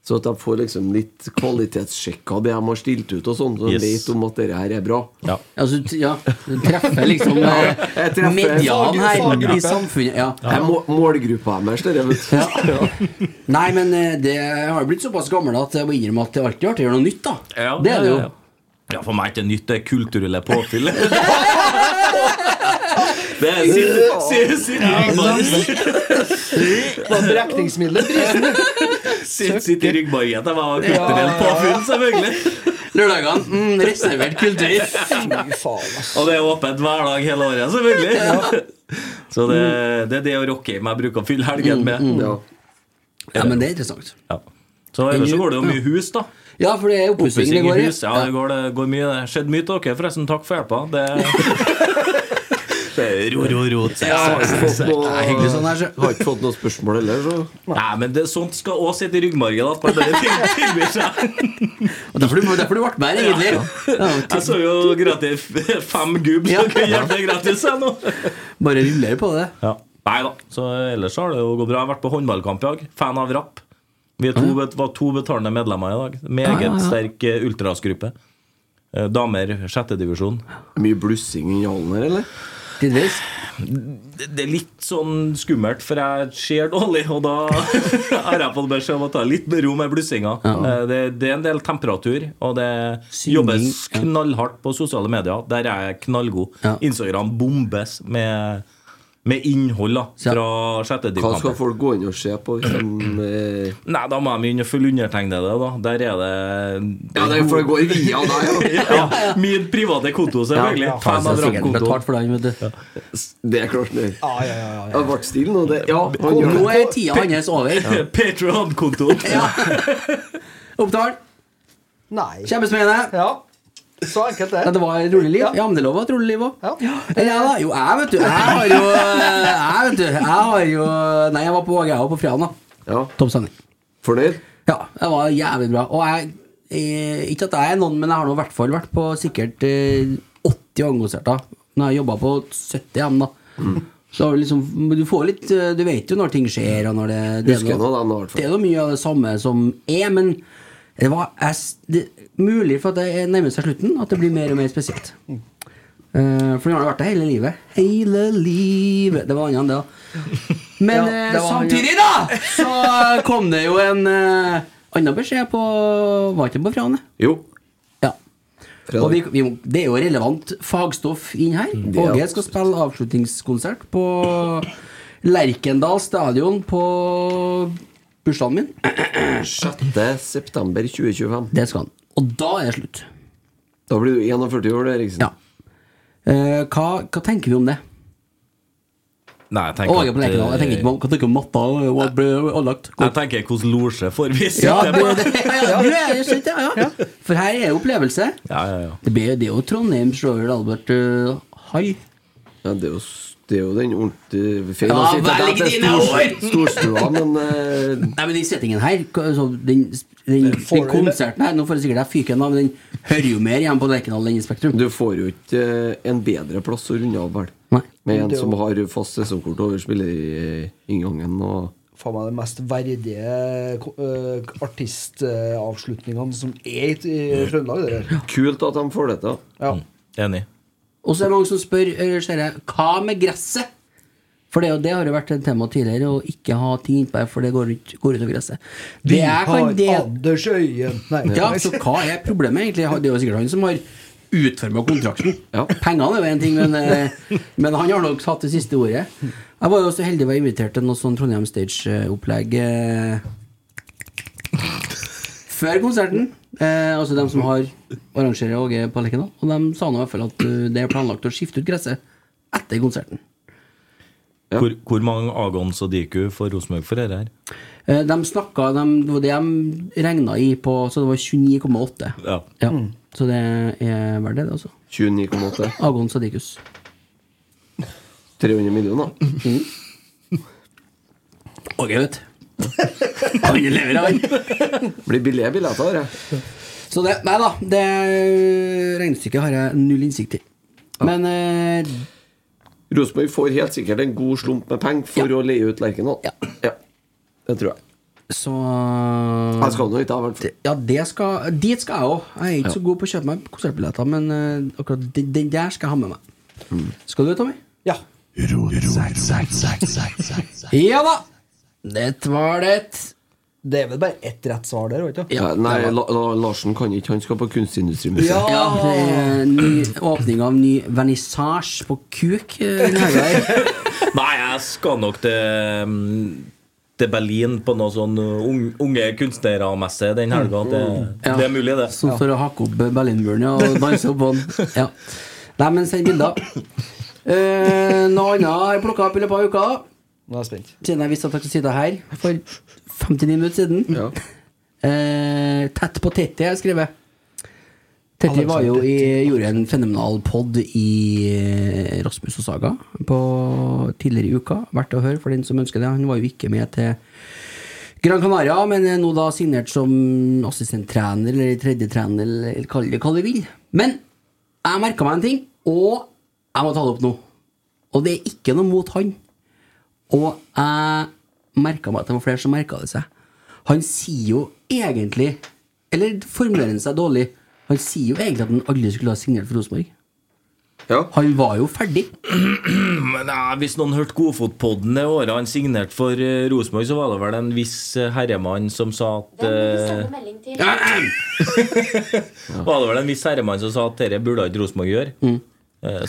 Så at de får liksom litt kvalitetssjekka det de har stilt ut, og sånn, så de Yes. vet om at dette her er bra. Ja. Altså, ja, du treffer liksom eh, medianen her i samfunnet. Ja. ja. er må målgruppa deres, dette, vet du. Nei, men eh, det har jo blitt såpass gammel at jeg må innrømme at det er alltid artig å gjøre noe nytt, da. Ja, det er det jo. Ja, for meg er ikke nytt, det kulturelle påfyllet. det er sitt- brekningsmiddelet prisen. Sitt sitt i ryggmargen. Det var kulturelt påfyll, selvfølgelig. Lørdagene, mm, reservert kultur. Fy faen. Og det er åpent hver dag hele året, selvfølgelig. Så det, det er det å rocke i meg bruker å fylle helgen med. Ja. Ja, men det er interessant. Ja. Så ellers så går det jo mye hus, da. Ja, for det er oppussing det i går i. hus. Ja, det går, det går mye. Det skjedde mye til dere, forresten. Takk for hjelpa. Det, er ro, ro, ro. Er hyggelig sånn her, så. har ikke fått noe spørsmål heller, så Nei, men det, sånt skal også sitte i ryggmargen. At man bare tilbyr seg. Og derfor du, derfor du ble med, egentlig. Ja, Jeg så jo gratis fem gubb som kunne hjelpe gratis. Jeg, nå. Bare ruller på det. Ja. Nei da. Så ellers har det jo gått bra. Jeg har vært på håndballkamp i dag. Fan av rapp. Vi er to, var to betalende medlemmer i dag. Meget Ja, ja, ja. sterk eh, ultrasgruppe. Eh, Damer sjettedivisjon. Mye blussing i hallen her, eller? Tidvis. Det det er litt sånn skummelt, for jeg ser dårlig, og da har jeg fått beskjed om å ta litt med ro med blussinga. Ja. Det, det er en del temperatur, og det Synging, jobbes knallhardt på sosiale medier. Der er jeg knallgod. Ja. Instagram bombes med, med innhold da, fra Hva skal folk gå inn og se på? Hvis eh, Nei, da må de inn og følge undertegnede, da. Der er det ja, det er for det går via deg, ja. ja, Min private konto, selvfølgelig. Ja, ja. Fan av sikkert betalt for den, vet du. Det er klart, det. Ja, ja, ja, ja. Ble stille nå, det. Ja, han gjør Nå er tida hans over. Patreon-konto. Opptal. Nei. Kjempespennende. Ja. Så enkelt det. Ja, det var et rolig liv. Ja. Ja, men det lov å ha et rolig liv òg. Ja. Ja, da. Jo, jeg, vet du. Jeg har jo Jeg, vet du. Jeg har jo Nei, jeg var på jeg var på fredag, da. Ja, Topp Sending. Fornøyd? Ja, det var jævlig bra. Og jeg eh, Ikke at jeg er noen, men jeg har nå i hvert fall vært på sikkert eh, 80 angonserter. Når jeg jobba på 70 hjem, da. Så liksom, du får litt eh, Du vet jo når ting skjer, og når det, det, Husker er noe, fall. det er noe mye av det samme som er, men det var jeg, det, mulig for at det nærmer seg slutten, at det blir mer og mer spesielt. Uh, for nå har det vært det hele livet. Hele livet Det var annet enn det, da. Men Ja, eh, det samtidig, da, så kom det jo en uh, annen beskjed på Var ikke på Frane? Jo. Ja. Og vi, vi, det er jo relevant fagstoff inn her. Er Åge skal spille avslutningskonsert på Lerkendal stadion på bursdagen min. 6. september 2025. Det skal han. Og da er det slutt. Da blir du 41 år, Eriksen. Ja. Eh, hva, hva tenker vi om det? Nei, jeg tenker at. Jeg tenker ikke hva tenker du om matta hva. Jeg tenker hvordan losje får vi Ja, sitte det, på. det, ja, ja, du er jo skjønt, ja, ja. For her er jo opplevelse. Ja, ja, ja. Det, blir, det er jo Trondheim Royal Albert uh, Hall. Ja, det er jo, det er jo den ordentlige Feil Ja, å si til deg at det dine er storstua, men uh... Nei, men den settingen her altså, Den, den, den, konserten her Nå får jeg sikkert jeg fyken av, men den hører jo mer hjemme på Lerkendal enn i Spektrum. du får jo ikke eh, en bedre plass å runde av, vel. Med en som har fast sesongkort over spillerinngangen og Faen meg de mest verdige uh, artistavslutningene som er i, Trøndelag. Det der. Kult at de får det til. Ja. Enig. Og så er det mange som spør eh, ser jeg, hva med gresset? For det, det har jo vært et tema tidligere, å ikke ha ting innpå her, for det går, ut- går utover gresset. Vi har det, Anders Øyen Nei, Ja, så hva er problemet egentlig? Det er jo sikkert han som har utforma kontrakten. Pengene er jo én ting, men, eh, men han har nok hatt det siste ordet. Jeg var jo så heldig å være invitert til noe sånn Trondheim Stage-opplegg eh, før konserten. Eh, altså dem som har arrangerer Åge på Lerkendal. Og de sa nå i hvert fall at eh, det er planlagt å skifte ut gresset etter konserten. Hvor, hvor mange Agons og Diku får Rosenborg for dette her? Eh, de snakka de, Det var det de regna i på Så det var 29,8. Ja. Ja. Så det er verdt det, det, altså. 29,8. Agon Sadikus. 300 millioner. Åge, vet du. Han lever, han. Blir billige billetter. Så det Nei da, det regnestykket har jeg null innsikt i. Men eh, Rosenborg får helt sikkert en god slump med penger for å leie ut Lerkendal. Ja. Det tror jeg. så Jeg skal nå ikke ha hvert fall. Ja, det skal, dit skal jeg òg. Jeg er ikke så god på å kjøpe meg konsertbilletter, men uh, akkurat den, den der skal jeg ha med meg. Skal du, Tommy? Ja. Ja da! Det var det. Det er vel bare ett rett svar der, Ikke? Ja, nei, La La Larsen kan ikke. Han skal på Kunstindustrimuseet. Ja. Ja, det er ny åpning av ny vernissasje på Kuk eh. Nei, jeg skal nok til mm, til Berlin på noe sånn ung- unge kunstnermesse den helga. Det, Ja. det er mulig, det. Som står og hakker opp Berlinmuren ja, og danser opp på den. Ja. Nei, men send bilder. Eh, noe annet jeg plukka opp i løpet av uka. Nå er jeg spent. Siden jeg visste at dere sitter her for 59 minutter siden. Ja. Eh, tett på Tetti har jeg skrevet. Tetti var jo i, gjorde en fenomenal pod i eh, Rasmus og Saga på tidligere i uka. Verdt å høre for den som ønsker det. Han var jo ikke med til Gran Canaria, men er nå da signert som assistenttrener eller tredjetrener, eller kall det hva du vil. Men jeg merka meg en ting, og jeg må ta det opp nå. Og det er ikke noe mot han. Og jeg merka meg at det var flere som merka det seg. Han sier jo egentlig Eller formulerer han seg dårlig? Han sier jo egentlig at han aldri skulle ha signert for Rosenborg. Ja. Han var jo ferdig. Men ja, Hvis noen hørte Godfotpodden det året han signerte for uh, Rosenborg, så var det vel en viss eh, herremann som sa at eh, Var det vel en viss herremann som sa at dette burde ikke Rosenborg gjøre? Eh,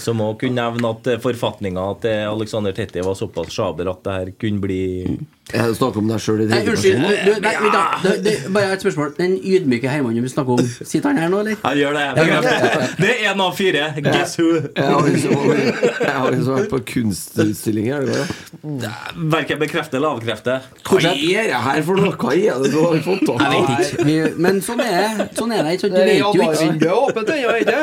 Som òg kunne nevne at eh, forfatninga til Alexander Tetti var såpass sjaber at det her kunne bli Jeg snakker om deg sjøl i tredje unnskyld. person. Bare et spørsmål. Den ydmyke Hermannen vi snakker om, sitter han her nå, eller? Han gjør det. Det er én av fire. Guess who? Jeg har liksom vært på kunstutstilling her. Verken bekrefte eller avkrefte. Hva er det her for noe? Hva er det du har fått tak ikke. Men sånn er det. Sånn er det ikke. Du vet jo ikke. Det er åpent ennå, ikke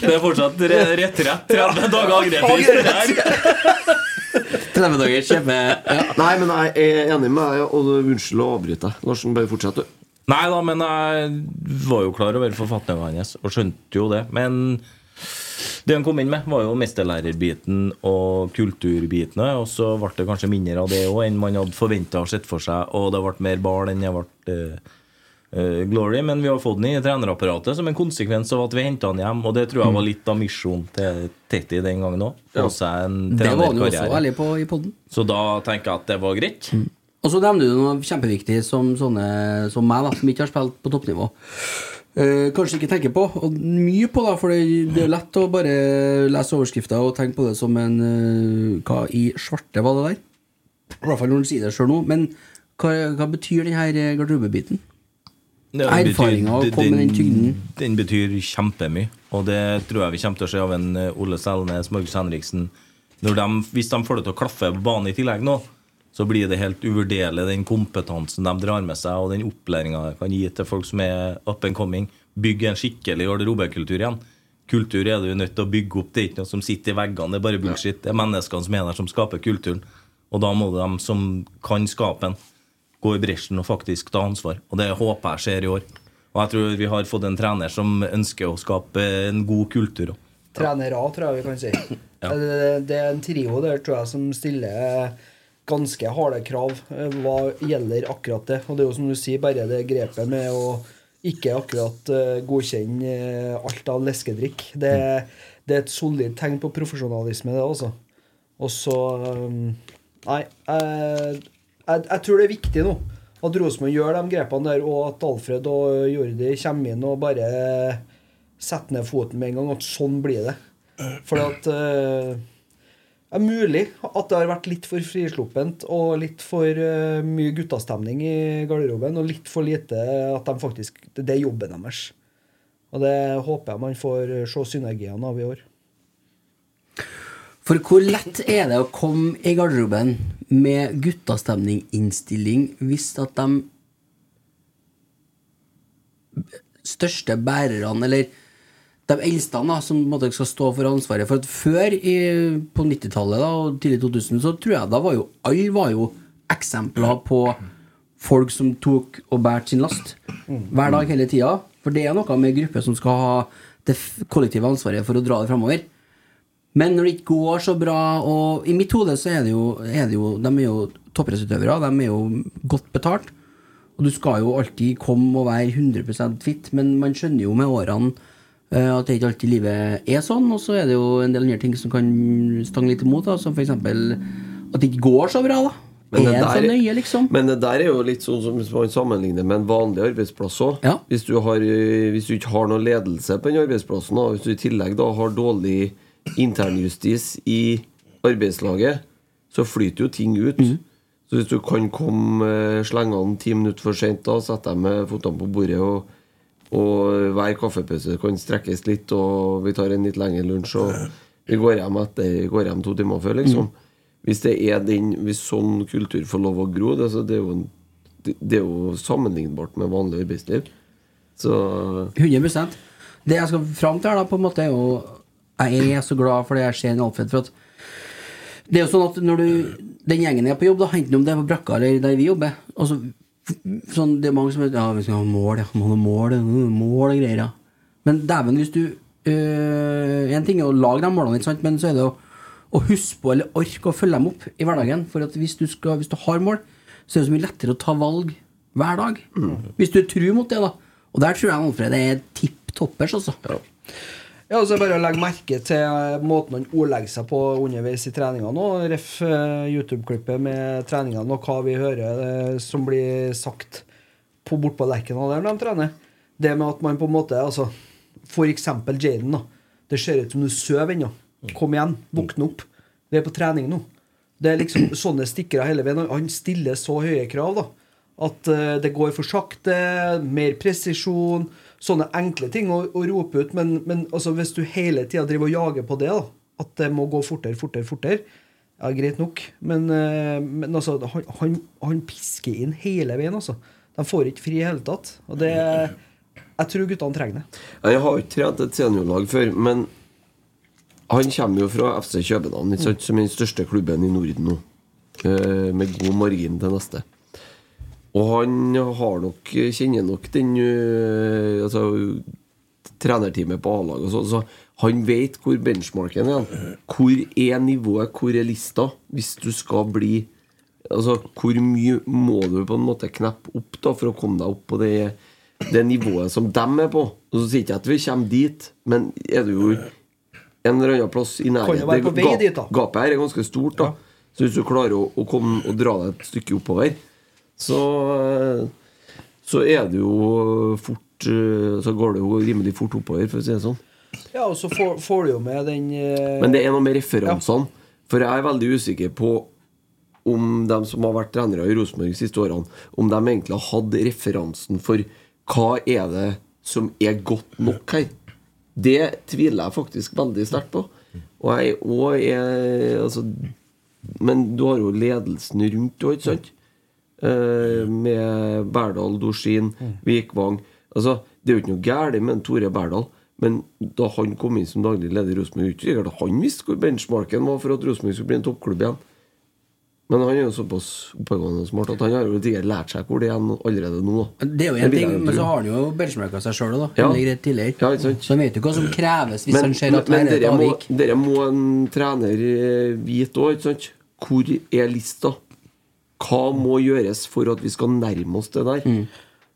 Det er fortsatt retrett. 30 dager angrepsfrist. 30 dager kjøpe ja. Nei, men jeg er enig med deg, og unnskyld å avbryte deg. Larsen, bare fortsett, du. Nei da, men jeg var jo klar over forfatninga hans og skjønte jo det. Men det han kom inn med, var jo mesterlærerbiten og kulturbitene. Og så ble det kanskje mindre av det òg enn man hadde forventa og sett for seg. Og det ble mer barn enn det ble eh, Glory. Men vi har fått den i trenerapparatet som en konsekvens av at vi henta han hjem. Og det tror jeg var litt av misjonen til Tetti den gangen òg. Få Ja. seg en Det var han jo også ærlig på i podden. Så da tenker jeg at det var greit. Og så nevner du noe kjempeviktig som sånne som meg, da, som ikke har spilt på toppnivå. Eh, kanskje ikke tenker på, og mye på, da, for det, det er lett å bare lese overskrifter og tenke på det som en eh, Hva i svarte var det der? I hvert fall når du sier det sjøl nå. Men hva, hva betyr denne her eh, garderobebiten? Det betyr- Erfaringa å komme med den tyngden. Den betyr kjempemye. Og det tror jeg vi kommer til å se av en eh, Ole Selnes, Markus Henriksen. Når de, hvis de får det til å klaffe på banen i tillegg nå, så blir det helt uvurderlig den kompetansen de drar med seg, og den opplæringa de kan gi til folk som er up and coming. Bygge en skikkelig garderobekultur igjen. Kultur er du nødt til å bygge opp. Det er ikke noe som sitter i veggene, det er bare bullshit. Det er menneskene som er der, som skaper kulturen. Og da må de som kan skape den, gå i bresjen og faktisk ta ansvar. Og det håper jeg skjer i år. Og jeg tror vi har fått en trener som ønsker å skape en god kultur. også. Trenere, tror jeg vi kan si. det, det er en trio der, tror jeg, som stiller ganske harde krav eh, hva gjelder akkurat det. Og det er jo som du sier, bare det grepet med å ikke akkurat eh, godkjenne eh, alt av leskedrikk. Det, det er et solid tegn på profesjonalisme, det, altså. Og så Nei, jeg, jeg, jeg tror det er viktig nå at Rosenborg gjør de grepene der, og at Alfred og Jordi kommer inn og bare setter ned foten med en gang. At sånn blir det. For at uh, det er mulig at det har vært litt for frisluppent og litt for uh, mye guttastemning i garderoben, og litt for lite at de faktisk Det er jobben deres. Og det håper jeg man får se synergiene av i år. For hvor lett er det å komme i garderoben med guttastemning-innstilling hvis at de største bærerne, eller de eldste da, som måte skal stå for ansvaret For at før, i, på 90-tallet og tidlig 2000, så tror jeg da var jo alle var jo eksempler på folk som tok og bærte sin last hver dag hele tida. For det er noe med grupper som skal ha det kollektive ansvaret for å dra det framover. Men når det ikke går så bra Og i mitt hode så er det jo, er det jo De er jo toppidrettsutøvere. De er jo godt betalt. Og du skal jo alltid komme og være 100% fit, men man skjønner jo med årene eh, at det ikke alltid livet er sånn. Og så er det jo en del andre ting som kan stange litt imot, da, som f.eks. at det ikke går så bra. da Men det Er der- nøye, liksom? Men det der er jo litt sånn som man sammenligner med en vanlig arbeidsplass òg. Hvis, du eh, hvis du ikke har noe ledelse på den arbeidsplassen, og hvis du i tillegg da har dårlig internjustis i arbeidslaget, så flyter jo ting ut. Så hvis du kan komme eh, slengene ti minutter for seint, sette deg med føttene på bordet, og, og hver kaffepause kan strekkes litt, og vi tar en litt lengre lunsj, og vi går hjem, etter, går hjem to timer før, liksom. Hvis det er den Hvis sånn kultur får lov å gro, det, det, er jo det er jo sammenlignbart med vanlig arbeidsliv. Så 100% Det jeg skal fram til her, da, på en måte, er jo Jeg er så glad for det jeg ser i Alfred. For at det er jo sånn at når du Den gjengen er på jobb, da, enten om det er på brakka eller der vi jobber altså, sånn, Det er mange som Ja, vi skal ha mål, ja. mål, mål, øh, mål og greier, ja. Men dæven, hvis du øh, En ting er å lage de målene, sant? men så er det å, å huske på eller orke å følge dem opp i hverdagen. For at hvis du, skal, hvis du har mål, så er det så mye lettere å ta valg hver dag. Hvis du er tru mot det, da. Og der tror jeg Alfred er tipp toppers, altså. Ja, og så er det bare å legge merke til eh, måten han ordlegger seg på underveis i treningene. Og Ref eh, YouTube-klippet med treningene og hva vi hører eh, som blir sagt på bort på Lerkendal der de trener. Det med at man på en måte altså, For eksempel Jaden. da Det ser ut som du sover ennå. Kom igjen, våkne opp. Vi er på trening nå. Det er liksom sånne stikkere hele veien. Han stiller så høye krav da at det går for sakte, mer presisjon. Sånne enkle ting å, å rope ut. Men, men altså, hvis du hele tida driver og jager på det, da, at det må gå fortere, fortere, fortere Ja, greit nok. Men, eh, men altså, han, han, han pisker inn hele veien, altså. De får ikke fri i hele tatt. Og det Jeg tror guttene trenger det. Jeg har ikke trent et seniorlag før, men han kommer jo fra FC København, som er den største klubben i Norden nå. Eh, Med god margin til neste. Og han har nok kjenner nok den uh, altså, trenerteamet på A-laget. Så, så han vet hvor benchmarken er. Hvor er nivået, hvor er lista? Hvis du skal bli Altså, hvor mye må du på en måte kneppe opp da for å komme deg opp på det, det nivået som dem er på? Og så sier ikke at vi kommer dit, men er du jo en eller annen plass i nærheten. Gapet her er ganske stort, da. Så hvis du klarer å, å komme og dra deg et stykke oppover, så, eh, så er det jo fort eh, Så går det jo rimelig fort oppover, for å si det sånn. Ja, og så får, får du jo med den eh, Men det er noe med referansene. For jeg er veldig usikker på om de som har vært trenere i Rosenborg de siste årene, om de egentlig har hatt referansen for hva er det som er godt nok her. Det tviler jeg faktisk veldig sterkt på. Og jeg og er altså, Men du har jo ledelsen rundt òg, ikke sant? Eh, med Berdal, Dorsin, Vikvang Altså, Det er jo ikke noe galt med Tore Berdal, men da han kom inn som daglig leder i Rosenborg, ikke sikkert han visste hvor benchmarken var for at Rosenborg skulle bli en toppklubb igjen. Men han er jo såpass oppegående og smart at han har jo sikkert lært seg hvor det er allerede nå. Det er jo en ting, men så har han jo benchmarka seg sjøl òg, da. Ja. Tidligere. Ja, ikke sant? Så han vet jo hva som kreves hvis han ser at men er et dere må, avvik. dere må en trener eh, vite òg, ikke sant? Hvor er lista? Hva må gjøres for at vi skal nærme oss det der? Mm.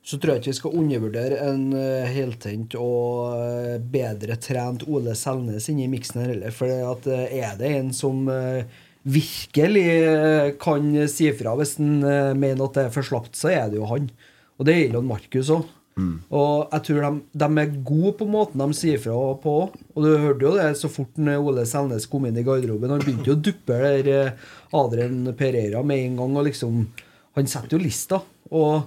Så tror jeg ikke vi skal undervurdere en eh, heltent og eh, bedre trent Ole Selnes inni miksen her heller. For at, eh, er det en som virkelig kan si fra hvis han mener at det er for slapt, så er det jo han. Og det gjelder han Markus òg. Og jeg tror de, de er gode på måten de sier fra på. Og du hørte jo det så fort Ole Selnes kom inn i garderoben. Han begynte jo å duppe der Adrian Pereira med en gang. Og liksom Han setter jo lista. Og,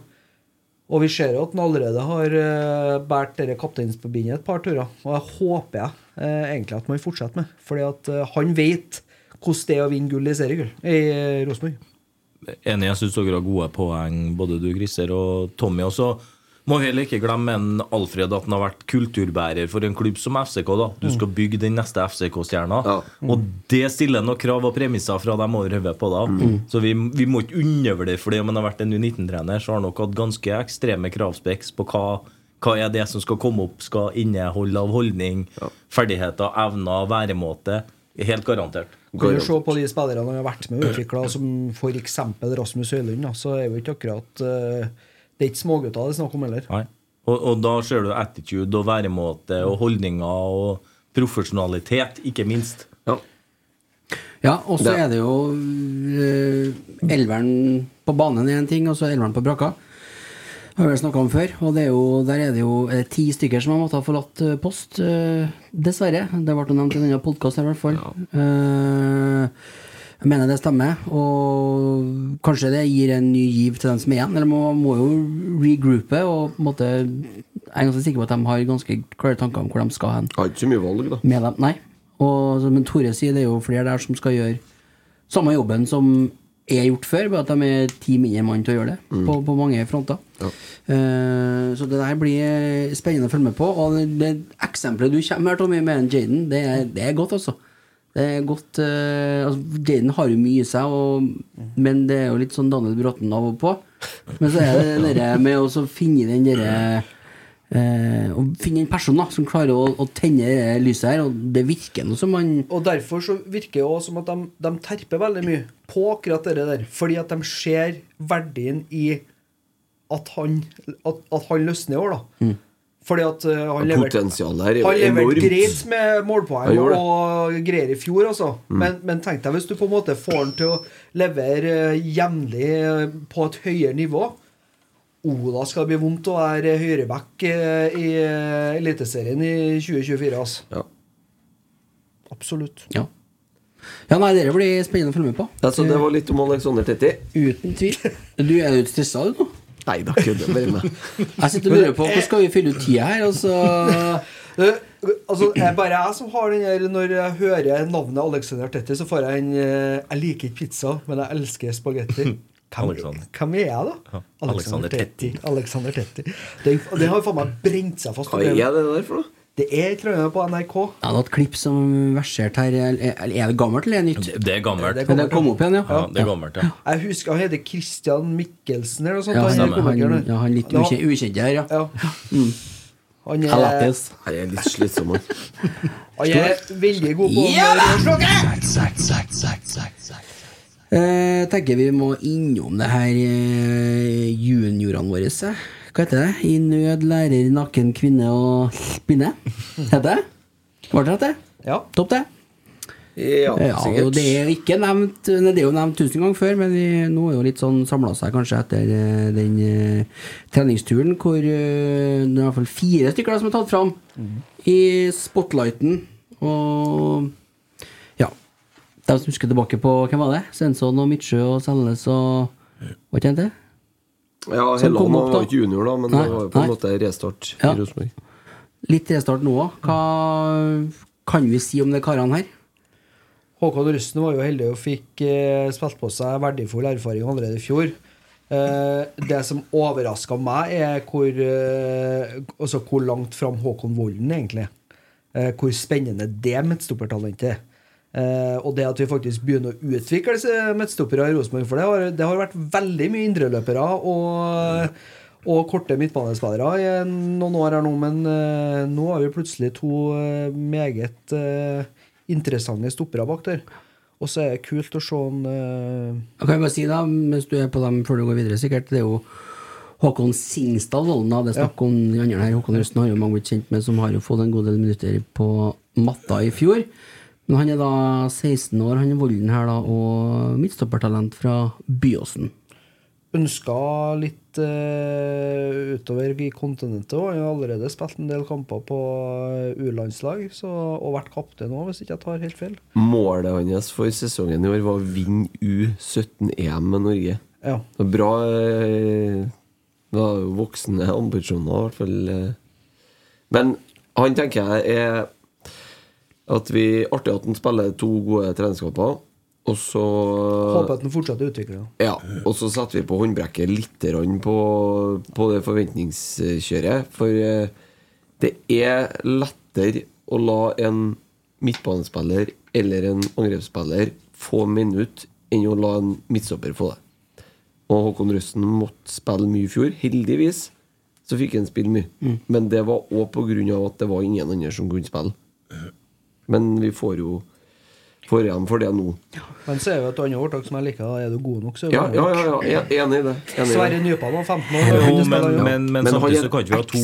og vi ser jo at han allerede har uh, båret dette kapteinsforbindet et par turer. Og jeg håper jeg uh, egentlig at man fortsetter med. Fordi at uh, han vet hvordan det er å vinne gull i seriegull i eh, Rosenborg. Enig, jeg syns dere har gode poeng, både du, Grisser, og Tommy. Og så må heller ikke glemme en Alfred at han har vært kulturbærer for en klubb som FCK. da Du skal bygge den neste FCK-stjerna. Og det stiller noen krav og premisser fra dem over hodet på da. Så vi, vi må ikke undervurdere fordi om han har vært en U19-trener, så har han nok hatt ganske ekstreme kravspeks på hva hva er det som skal komme opp, skal inneholde av holdning, ferdigheter, evner, væremåte. Helt garantert. Kan du se på de spillerne han har vært med og utvikla, som f.eks. Rasmus Høylund, så er jo ikke akkurat eh, Det er ikke smågutter det er snakk om heller. Nei. Og, og da ser du attitude og væremåte og holdninger og profesjonalitet, ikke minst. Ja, og så er det jo uh, elveren på banen er en ting, og så elveren på brakka. Har vi snakka om før. Og det er jo, der er det jo er det ti stykker som har måttet ha forlatt eh, post, eh, dessverre. Det ble nevnt i denne podkasten i hvert fall. Eh, jeg mener det stemmer. Og kanskje det gir en ny giv til den som er igjen. Eller man må jo regroupe og på en måte Jeg er ganske sikker på at de har ganske klare tanker om hvor de skal hen. Har ikke så mye valg, da. Med dem, nei. Og som Tore sier, det er jo flere der som skal gjøre samme jobben som er gjort før, bare at de er ti mindre mann til å gjøre det, Mm. på, på mange fronter. Eh, så det der blir spennende å følge med på. Og det, det eksempelet du kommer med, Tommy, med en Jaden, det, det er godt, altså. Det er godt uh, altså, Jaden har jo mye i seg, og, men det er jo litt sånn Daniel Bråten av og på. Men så er det det med å finne den derre uh, Å finne en person da som klarer å, å tenne lyset her, og det virker noe som man Og derfor så virker det òg som at de, de terper veldig mye på akkurat det der. Fordi at de ser verdien i at han, at, at han løsner i år, da. Mm. Fordi at uh, han Ja, leverte potensialet her er jo Han leverte greit med målpoeng og greier i fjor, altså. Mm. Men, men tenk deg hvis du på en måte får han til å levere uh, jevnlig uh, på et høyere nivå. Ola skal det bli vondt å være høyreback i Eliteserien i 2024, altså. Ja. Absolutt. Ja. Ja, nei, dere blir spennende å følge med på. Altså, det var litt om Alexander Tetti. Uten tvil. Du er jo stressa, du nå? Nei da, kødder bare med. Jeg sitter og lurer på hvordan skal vi fylle ut tida her, og så altså, er bare jeg som har den der Når jeg hører navnet Alexander Tetti, så får jeg en eh, Jeg liker ikke pizza, men jeg elsker spagetti. Hvem, hvem er jeg, da? Alexander Tetti. Alexander Tetti. Den, den har faen meg brent seg fast. Hva er det der for noe? Det er et eller annet på NRK. Ja, det er et klipp som verserte her. Er det gammelt eller er det nytt? Det er gammelt. Det er Men det kom opp igjen, ja? Ja, det er gammelt, ja. Jeg husker han heter Christian Mikkelsen eller noe sånt. Ja, han. Han, ja, han litt Ja, ukjent, ukjent her, ja. Ja. Han er, han er litt slitsom. han. han er veldig god på Ja da! Slåkke! Eh, tenker vi må innom det her eh, juniorene våre. Hva heter det? I nød lærer naken kvinne å spinne? Heter det? Var det rett, det? Ja. Topp, det? Ja, Ja, og det er jo ikke nevnt Det er jo nevnt tusen ganger før, men vi, nå er jo litt sånn samla seg kanskje etter eh, den eh, treningsturen hvor eh, det er i hvert fall fire stykker da som er tatt fram i spotlighten. Og ja. De som husker tilbake på hvem var det? Svensson og Midtsjø og Selnes og Hva het det? Ja, hele Helland opp, var ikke junior, da, men Nei, det var jo på en måte restart Ja. i Rosenborg. Litt restart nå òg. Hva kan vi si om de karene her? Håkon Rusten var jo heldig og fikk eh, spilt på seg verdifull erfaring allerede i fjor. Eh, det som overraska meg, er hvor, eh, altså hvor langt fram Håkon Volden egentlig er. Eh, hvor spennende det midtstoppertalentet er. Eh, og det at vi faktisk begynner å utvikle midtstoppere i Rosenborg. For det har, det har vært veldig mye indreløpere og, og korte midtbanespillere i noen år her nå, men eh, nå har vi plutselig to eh, meget eh, interessante stoppere bak der. Og så er det kult å se en eh, Jeg kan bare si da, mens du er på dem før du går videre, sikkert, det er jo Håkon Singstad Volden. Det er snakk om den andre her. Håkon Røsten har jo mange blitt kjent med, som har jo fått en god del minutter på matta i fjor. Men han er da 16 år, han er Volden her, da, og midtstoppertalent fra Byåsen. ønska litt uh, utover i kontinentet. Og han har allerede spilt en del kamper på eh, U-landslag og vært kaptein òg, hvis ikke jeg tar helt feil. Målet hans for sesongen i år var å vinne U17-EM med Norge. Ja. Det var bra eh, Det var voksne ambisjoner, i hvert fall. Men han tenker jeg er at vi Artig at han spiller to gode treningskamper, og så Håper at han fortsetter utviklinga. Ja, og så setter vi på håndbrekket litt på, på det forventningskjøret. For eh, det er lettere å la en midtbanespiller eller en angrepsspiller få minutt enn å la en midtstopper få det. Og Håkon Røsten måtte spille mye i fjor. Heldigvis så fikk han spille mye. Men det var òg av at det var ingen andre som kunne spille. Men vi får jo får igjen for det nå. Men så er jo et annet ordtak som jeg liker. Er du god nok, så er du Ja, god nok. ja, ja. Jeg er enig i det. Enig. Sverre Nypan var 15 år. Jo, men, men, men Men samtidig så kan ikke vi ha to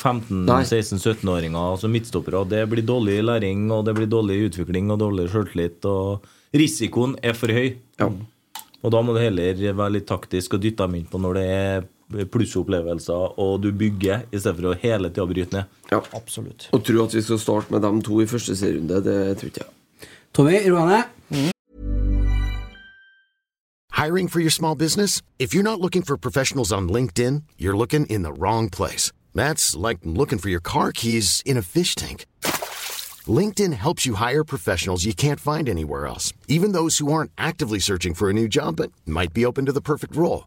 15-16-17-åringer altså midtstoppere. Det blir dårlig læring, og det blir dårlig utvikling og dårlig sjøltillit. Og risikoen er for høy. Ja. Og da må du heller være litt taktisk og dytte dem inn på når det er plussopplevelser, og du bygger, i stedet for å hele tida bryte ned. Ja. Absolutt. Å tro at vi skal starte med dem to i første serierunde, det tror ikke jeg. Tommy, ro deg. Hiring for your small business? If you're not looking for professionals on LinkedIn, you're looking in the wrong place. That's like looking for your car keys in a fish tank. LinkedIn helps you hire professionals you can't find anywhere else, even those who aren't actively searching for a new job but might be open to the perfect role.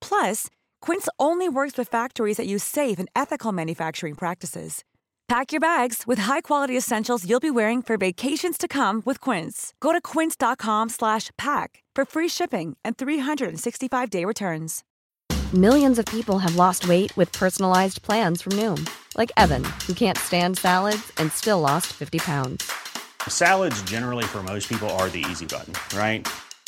Plus, Quince only works with factories that use safe and ethical manufacturing practices. Pack your bags with high-quality essentials you'll be wearing for vacations to come with Quince. Go to quince.com slash pack for free shipping and 365-day returns. Millions of people have lost weight with personalized plans from Noom, like Evan, who can't stand salads and still lost 50 pounds. Salads, generally, for most people, are the easy button, right?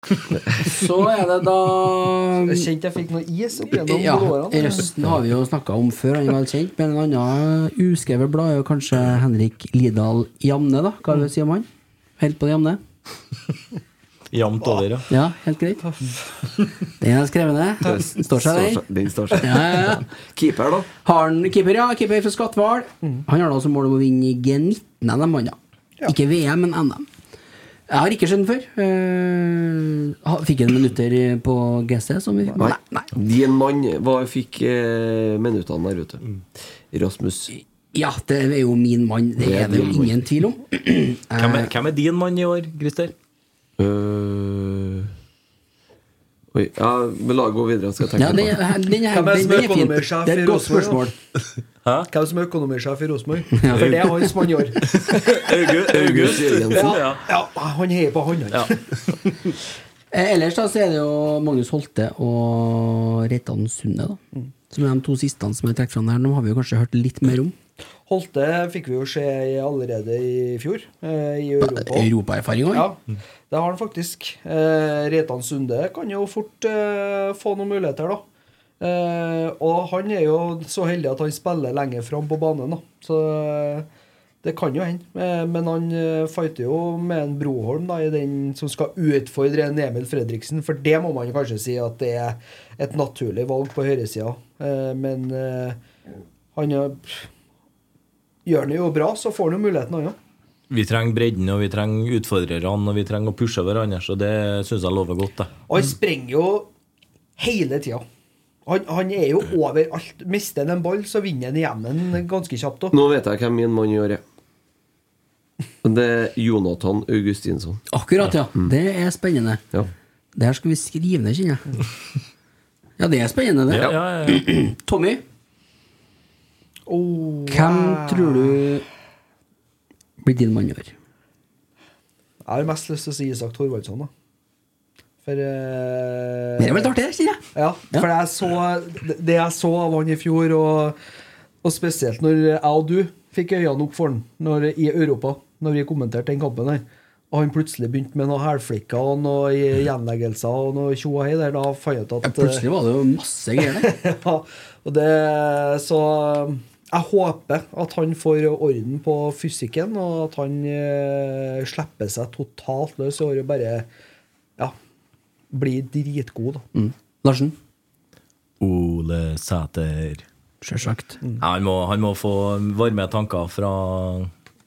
Så er det da Jeg kjente jeg fikk noe is opp gjennom ja, blodårene. Røsten har vi jo snakka om før, han er vel kjent. Men en annen uskrevet blad er jo kanskje Henrik Lidahl Jamne, da. Hva vil du si om han? Helt på det jamne? Jamt over, ja. Ja, helt greit. Den er skrevet ned. Den står seg, den. Den står seg. Ja, ja, ja. Keeper, da? Har han keeper, ja. Keeper fra Skatval. Han har da som mål om å vinne G19-NM, han, ja. Ikke VM, men NM. Jeg har ikke skjønt den før. Uh, fikk en minutter på GC. Som vi fikk. Nei. Nei. Din mann var, fikk uh, minuttene der, vet du. Rasmus. Ja, det er jo min mann. Det Det er er det jo mann. ingen tvil om. Hvem er, hvem er din mann i år, Christer? Uh, Oi, ja, la gå videre, skal jeg tenke Ja, det, på det. den, er den, den er fin. Det er et godt Rosenborg, spørsmål. Hvem som er økonomisjef i Rosenborg? For det er hans mann i år. August? August? Ja, ja, han heier på han, han. Ja. Eh, Ellers da så er det jo Magnus Holte og Reitan Sunde, da. Som er de to siste som er trukket fram der. Nå har vi jo kanskje hørt litt mer om. Holte fikk vi jo se allerede i fjor, eh, i Europa. Europaerfaring òg. Ja, det har han faktisk. Eh, Reitan Sunde kan jo fort få noen muligheter, da. Eh, og han er jo så heldig at han spiller lenger fram på banen, da. Så eh, det kan jo hende. Eh, men han fighter jo med en Broholm da, i den som skal utfordre en Emil Fredriksen, for det må man kanskje si at det er et naturlig valg på høyresida. Eh, men han gjør det jo bra, så får han jo muligheten, han òg. Vi trenger bredden, og vi trenger utfordrerne, og vi trenger å pushe hverandre, så det syns jeg lover godt. Og han sprenger jo hele tida. Han, han er jo overalt. Mister han en ball, så vinner han igjen den ganske kjapt. også. Nå vet jeg hvem min mann i år er. Det er Jonathan Augustinsson. Akkurat, ja. Det er spennende. Ja. Det her skal vi skrive ned, kjenner jeg. Ja, det er spennende, det. Ja, ja, ja. Tommy, Oh, hvem wow. tror du blir din mann i år? Jeg har mest lyst til å si Isak Thorvaldsson, da. For uh, Det er vel artig, sier jeg. Ja, for jeg så, det- jeg så av han i fjor, og, og spesielt når jeg og du fikk øynene opp for han når, i Europa, når vi kommenterte den kampen her, og han plutselig begynte med noen hælflikker og noen gjenleggelser og noe tjo og hei der, da fant jeg ut at Ja, plutselig var det jo masse greier der. ja, og det, så jeg håper at han får orden på fysikken, og at han uh, slipper seg totalt løs i år og bare blir dritgod. Da. Mm. Larsen? Ole Sæter. Sjølsagt. Mm. han, må, han må få varme tanker fra,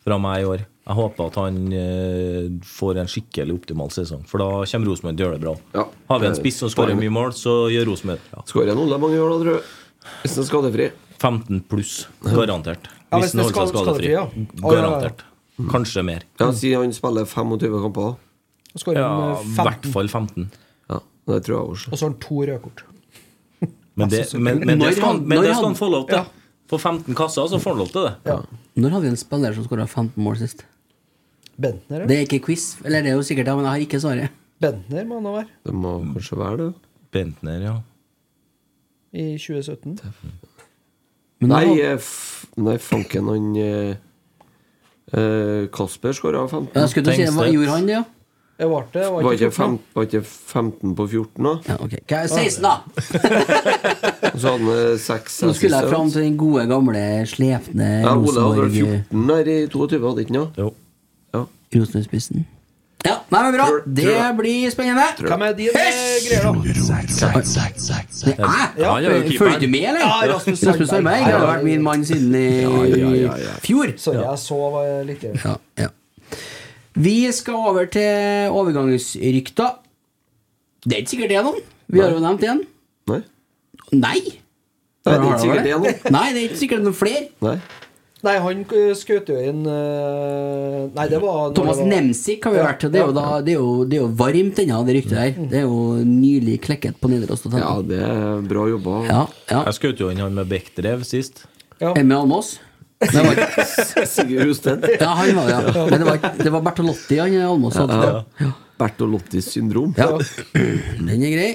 fra meg i år. Jeg håper at han eh, får en skikkelig optimal sesong, for da kommer Rosenborg til å gjøre det bra. Ja. Har vi en spiss som skårer mye mål, så gjør Rosenborg ja. Skårer Ole mange år, da, tror jeg. Hvis han er skadefri. 15 pluss, garantert. Ja, hvis den han holder seg skadefri. ja. Garantert. Kanskje mer. Ja, Si han spiller 25 kamper. da. Ja, i eh, hvert 15, fall 15. Det tror jeg også. og så har han to rødkort. Men det, men, men det skal, han- han- men det skal han- han få lov til. Ja. På 15 kasser så får han lov til det. Ja. Når hadde vi en spiller som skåra 15 mål sist? Bentner, Det er ikke quiz, eller det er jo sikkert det, men jeg har ikke svaret. Bentner må han ha vært Det må kanskje være det. Bentner, ja. i 2017. Men Nei, eh, f nei fanken, han eh, eh, Kasper skåra 15. ja, skulle du si, hva gjorde han det, ja? Det var det, var Var ikke fem, var ikke 15 på 14, da? ja ok. Hva er 16, da? Og så hadde han seks Nå skulle jeg fram til den gode, gamle, slepne Ja, Ole hadde vel 14 der i 22, hadde ikke han? Jo. Ja. Rosenborg-spissen. Ja, nei, men bra. Det blir spennende. Hvem er din eh, greier, da? Det er, er. Følger du med, eller? Ja, Rasmus Sandberg. Har vært min mann siden i Ja, ja, ja, ja. fjor. Sorry, jeg sov eh, litt. Ja, ja. Vi skal over til overgangsrykter. Det er ikke sikkert det er noen. Vi har jo nevnt én. Nei? Nei! Nei, det er ikke sikkert det er noen. Nei, det er ikke sikkert noen flere. Nei. Nei, han skjøt jo inn eh, Nei, det var Thomas det var- Nemsik har vi vært. til. Det er jo, ja. da, det er jo, det er jo varmt ennå, det ryktet der. Det er jo nylig klekket på Nidaros. Ja, det er bra jobba. ja, ja. Jeg skjøt jo inn han med Bekkdrev sist. Emil Almås. Det var ikke Sigurd Husten. Ja, han var ja. Men det var, det var Bertolotti han Almås hadde. Ja. Bertolottis syndrom. Ja. Den er grei.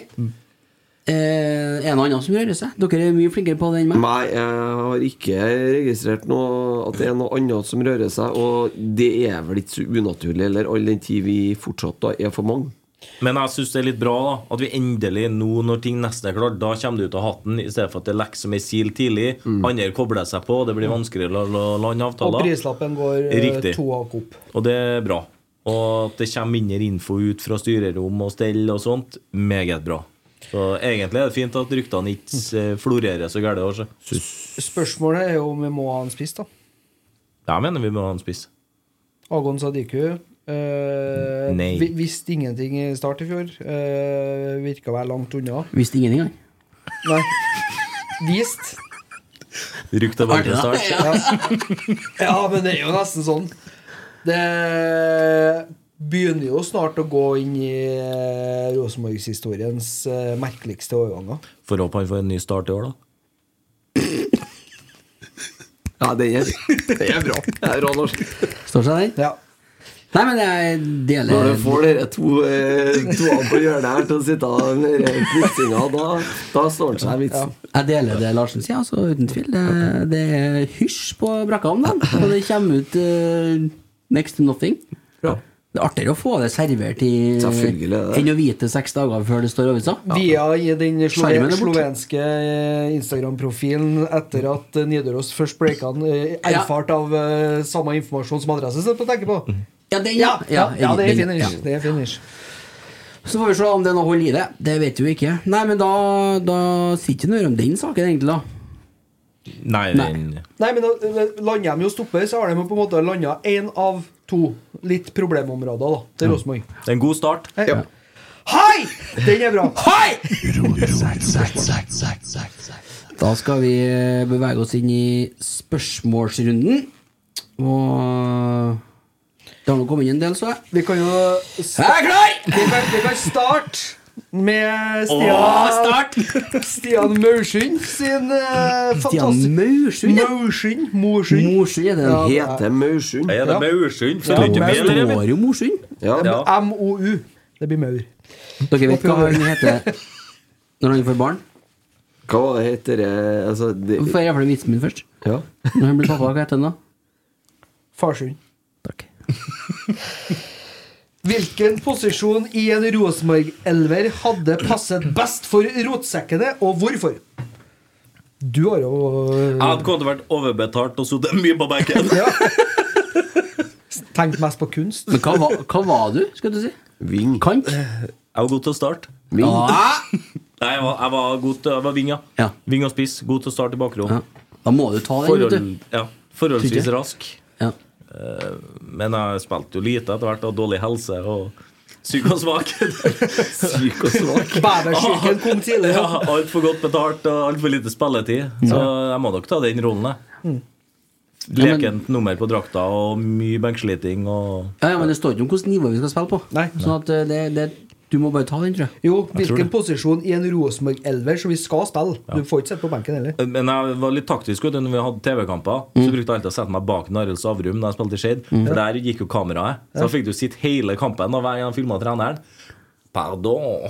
Eh, er det noe annet som rører seg? Dere er mye flinkere på det enn meg. Nei, jeg har ikke registrert noe at det er noe annet som rører seg, og det er vel ikke så unaturlig eller all den tid vi fortsatt da er for mange. Men jeg syns det er litt bra da at vi endelig nå, når ting nesten er klart, da kommer det ut av hatten, i stedet for at det lekker som ei sil tidlig. Andre kobler seg på, det blir vanskeligere å lande avtaler. Og prislappen går eh, Riktig. to hakk opp. Og det er bra. Og at det kommer mindre info ut fra styrerom og stell og sånt, meget bra. Så egentlig er det fint at ryktene ikke eh, florerer så gærent. Spørsmålet er jo om vi må ha en spiss, da. Jeg mener vi må ha en spiss. Agon Sadiku eh, Nei. vi- Visste ingenting i start i fjor. Uh, Virka være langt unna. Visste ingenting, han. Nei. Vist. Rykk bare til start. Ja. ja, men det er jo nesten sånn. Det begynner jo snart å gå inn i eh, Rosenborgshistoriens eh, merkeligste overganger. Får håpe han får en ny start i år, da. Ja, det er, det er bra. Det er bra norsk. Står seg den? Ja. Nei, men jeg deler Når du får dere to, eh, to på hjørnet her til å sitte med knipsinga, da, da står det seg vitsen. Jeg deler det Larsen sier, altså, uten tvil. Det, det er hysj på brakka om dem. Og det kommer ut uh, next to nothing. Ja. Det er artigere å få det servert i enn å vite seks dager før det står avisa. Via i den slove Skjermen borte. slovenske eh, Instagram-profilen etter at eh, Nidaros først breika den, Ja. erfart av samme informasjon som adresse, så jeg tenker på. Ja, den, Ja, ja, ja, det er finish. ja. Det er finish. Så får vi se om det er noe hold i det. Det vet vi ikke. Nei, men da, da sitter det noe om den saken, egentlig, da. Nei, Nei. Nei, men da lander de jo stopper, så har de på en måte landa én av to litt problemområder da, til Rosenborg. det er en god start. Ja. Hei! Den er bra. Hei! Da skal vi bevege oss inn i spørsmålsrunden. Og det har nå kommet inn en del, så jeg. Vi kan jo Jeg er klar! Vi kan, vi kan starte med Stian, Åh, start! Stian Maursund sin uh, Stian fantastiske Maursund, ja. Maursund? Maursund. Morsund er det. Ja. Heter Maursund. Er det Ja. Maursund? Ja, Det er står jo Morsund. Ja. Ja. MOU. Det blir maur. Dere vet hva han heter når han får barn? Hva var det heter det altså, det, Får jeg iallfall vitsen min først. ja. Når han blir pappa, hva heter han da? Farsund. Takk. Hvilken posisjon i en Rosenborg-elver hadde passet best for rotsekkene, og hvorfor? Du har jo Jeg hadde kommet til å vært overbetalt og sittet mye på benken. ja. tenkt mest på kunst. Men hva, var- hva var du, skal du si? Ving. Kant? Jeg var god til å starte. Ving. Ah! Nei, jeg var, jeg var god til Jeg var ving, ja. Ja. Ving og spiss. God til å starte i bakrom. ja. Da må du ta den, vet Forhold, du. ja, forholdsvis rask. Ja. Men jeg spilte jo lite etter hvert, hadde dårlig helse og syk og svak. Syk og svak. Bæversyken kom tidlig. ja. Altfor godt betalt og altfor lite spilletid. Så jeg må nok ta den rollen, jeg. Lekent nummer på drakta og mye benksliting og Ja, ja, men det står ikke om hvilket nivå vi skal spille på. Nei. Sånn at eh, det, det, du må bare ta den, tror jeg. Jo, hvilken posisjon i en Rosenborg-elver som vi skal spille? Du får ikke sitte på benken heller. Men jeg var litt taktisk vet du, når vi hadde TV-kamper. Så brukte jeg alltid å sette meg bak Arild Savrum da jeg spilte i Skeid. For der gikk jo kameraet. Så da fikk du sitte hele kampen og hver gang jeg filma treneren. Pardon.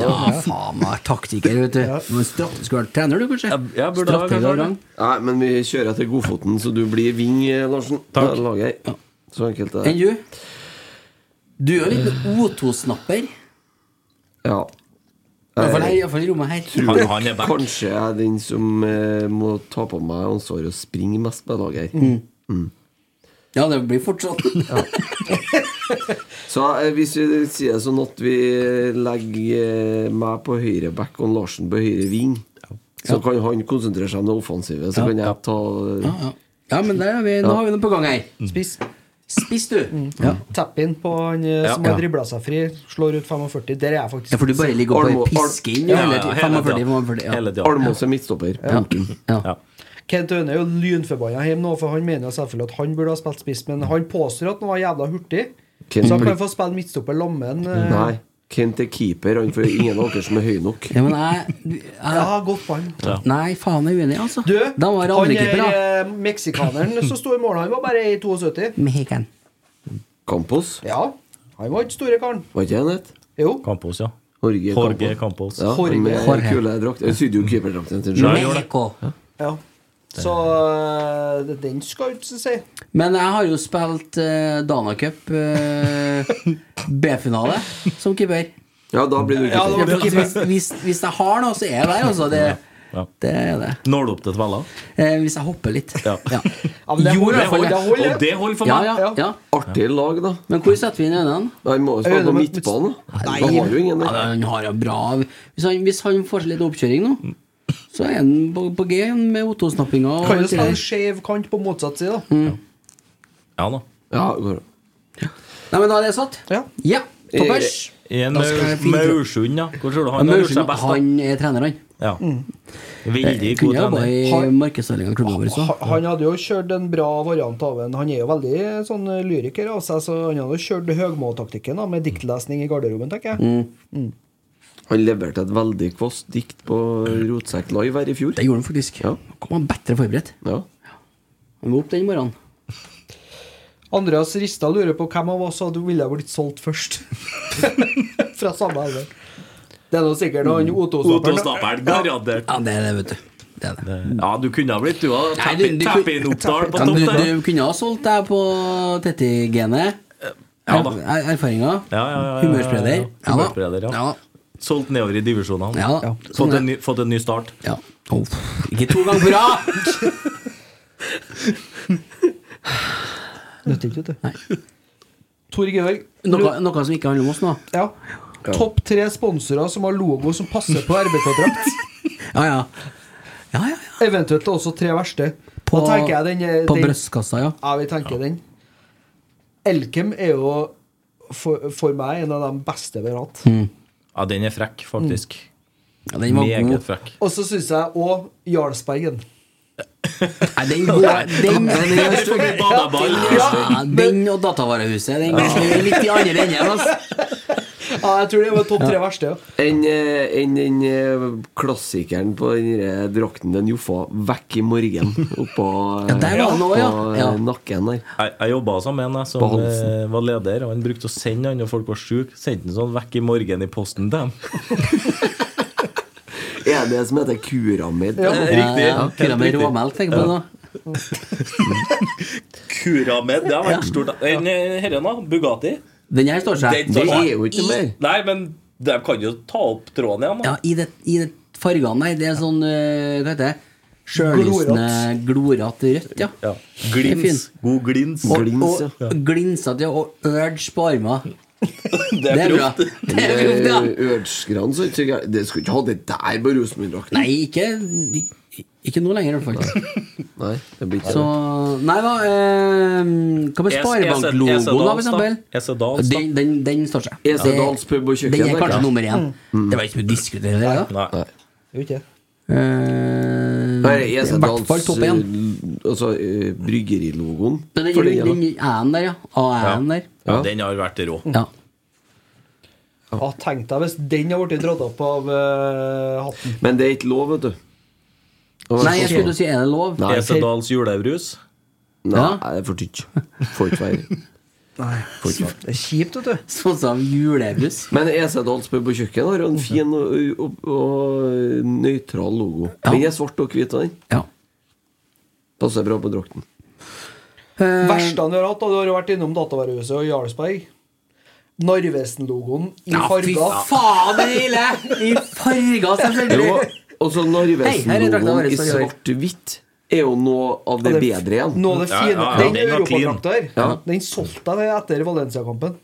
Ja, faen meg taktiker, vet du. Men straff- Skulle vært trener, du, kanskje? Jeg- jeg burde ha kanskje. Nei, men vi kjører etter Godfoten, så du blir ving, eh, Larsen. Takk. Da lager jeg. Så enkelt er Enn du? Du er jo en liten O2-snapper. Ja. Iallfall Jeg i rommet her. Han, han er back. kanskje jeg er den som eh, må ta på meg ansvaret og springe mest på laget her. Ja, det blir fortsatt. Så eh, hvis vi sier det sånn at vi legger eh, meg på høyre back og Larsen på høyre ving, så kan han konsentrere seg om det offensive. Så kan jeg ta Ja, ja. ja men der er vi, nå har vi noe på gang her. Spiss. Spiss, du. Ja. Tapp inn på han eh, som har dribla seg fri, slår ut 45. Der er jeg faktisk ja, for du bare ligger oppe Almo- og pisker inn Ja, hele ja, hele 45, tida. 45. Ja. Hele. Almås er midtstopper. Punktum. Ja. Ja. Kent Aune er jo lynforbanna hjemme nå, for han mener jo selvfølgelig at han burde ha spilt spiss, men han påstår at han var jævla hurtig. Kent Så han kan få spille midtstopper Lommen. eh, Nei. Kent er keeper, han får ingen av dere som er høy nok. Ja, men jeg, jeg Ja, godt poeng. Nei, faen, jeg er uenig, altså. Du, Da var det han andre keeper, da. er eh, meksikaneren som sto i mål, han var bare i 72. Mexican. Campos. Ja, han var ikke store karen. Var ikke han het? Jo. Campos, ja. Jorge Jorge Campos. Campos. Ja, Jorge. med Jorge. kule drakt. Han sydde jo keeperdrakten sin sjøl. Ja. Så eh, det- den skal ut, synes jeg. Men jeg har jo spilt uh, Dana Cup eh, B-finale som keeper. Ja, da blir du Ja, keeper. Ja, hvis, hvis, hvis jeg har noe, så er jeg der, altså. Det, det er det. Når du opp til tvella? Eh, hvis jeg hopper litt. Ja. Ja. men det holder, i hvert fall det holder. Og det holder for Ja, meg. ja, ja. Artig lag, da. Men hvor setter vi inn øynene? Han må jo spille på midtbanen. Har jo ingen ja, han har jo bra Hvis han, hvis han får seg litt oppkjøring nå, så er han på, på G med Otto-snappinga. Kan jo spille skeiv kant på motsatt side, da. Mm. Ja da. Ja, går det. Nei, men da er det satt. Ja. Toppers. Skal jeg Maursund, ja. Hvor tror du han har gjort seg best? han er trener, han. Ja. Veldig Eh, god trener. Han, Han- Han hadde jo kjørt en bra variant av en Han er jo veldig sånn lyriker av seg, så han hadde jo kjørt Høgmo-taktikken med diktlesning i garderoben, tenker jeg. Mm. Han leverte et veldig kvass dikt på Rotsekk Live her i fjor. Det gjorde han faktisk. Ja. Kom han bedre forberedt. Ja. Han var opp den morgenen. Andreas Ristad lurer på hvem av oss hadde ville blitt solgt først. Fra samme alder. Det er nå sikkert han Otto-snapperen. Otto-snapperen, garantert. Ja, det er det, vet du. Det er det. Ja, du kunne ha blitt du òg. Tappin-Oppdal på topp du, der. du kunne ha solgt deg på Tetti-genet. Ja da. Er- Erfaringer. Ja, ja, ja, ja, ja, ja. Humørspreder, ja. Ja. Solgt nedover i divisjonene. Ja, ja. Fått, Sånn en ny, fått en ny start. Ja. Oh, ikke to ganger på rad! Nytter ikke, vet du. Tor Georg. Noe, noe som ikke handler om oss nå? Ja. Topp tre sponsorer som har logo som passer på RBK-drakt. Ja, ja. Ja, ja, ja. Eventuelt også tre verste. På, da den, eh, på den brystkassa, ja. Ja, vi tenker den. Elkem er jo for, for meg en av de beste vi har hatt. Ja, den er frekk, faktisk. ja den var Meget god. frekk. Og så syns jeg òg Jarlsbergen. Nei, den går Den, Badeball. ja, den og Datavarehuset, den er litt i andre enden. Altså. Ja, jeg tror det var topp tre verste. Enn eh, den eh, klassikeren på den drakten den Joffa vekk i morgen oppå eh, Ja, der var den ja. eh, Ja. nakken der. Jeg, jeg jobba sammen med en som eh, var leder. Og Han brukte å sende han når folk var syke. Sendte han sånn vekk i morgen i posten til dem. Er det som heter kuramid? Ja. Ja, Riktig. ja, kuramid råmelk, tenker jeg på nå. Kuramed, det har vært stort. Denne, eh, da? Bugatti? Den her står seg. Den Det står seg. er jo ikke mer. Nei, men de kan jo ta opp tråden igjen. Da. Ja, i det, i det fargene der. Det er sånn eh, Hva heter det? Sjølysende, glorete rødt, ja. Ja. Glins. God glins. Og, Glins, og glinsete, ja. Og urge på armene. Det er bra. Det er proft, ja. grann, så Det skulle ikke ha det der på Rosenborg-drakten. Nei, ikke Ikke nå lenger, fall. Nei, det blir ikke Så Nei da. Eh, hva med Sparebanklogoen, da, for eksempel? Da. Den, den, den står seg. Esedals pub og kjøkken, Den er kanskje nummer én. Det var ikke noe å diskutere det. Nei. Nei. Eh, Nei, I hvert fall topp én. Altså eh, bryggerilogoen. Den, er den, den, den A-en der, ja. A-en der. Ja, den har vært rå. Ja. Ja, Tenk deg hvis den har blitt dratt opp av uh, hatten. Men det er ikke lov, vet du. Nei, jeg skulle si er det lov? Nei. Esedals julebrus. Nei, det er for tynt. Får ikke være. Nei. Det er kjipt, vet du. Sånn som julebrus. Men Esedals på og kjøkken har jo en fin og, og, og nøytral logo. Den er svart og hvit, den. Ja. Passer bra på drakten. Eh, Verste du har hatt, da, du har vært innom Datavarehuset og Jarlsberg. Narvesen-logoen i ja, fy faen, det hele! I farger, selvfølgelig. Altså Narvesen-logoen i svart-hvitt er jo noe av det, bedre igjen. Noe av det fine. Ja, ja, ja. Den europatrakta her, den solgte jeg etter Valencia-kampen.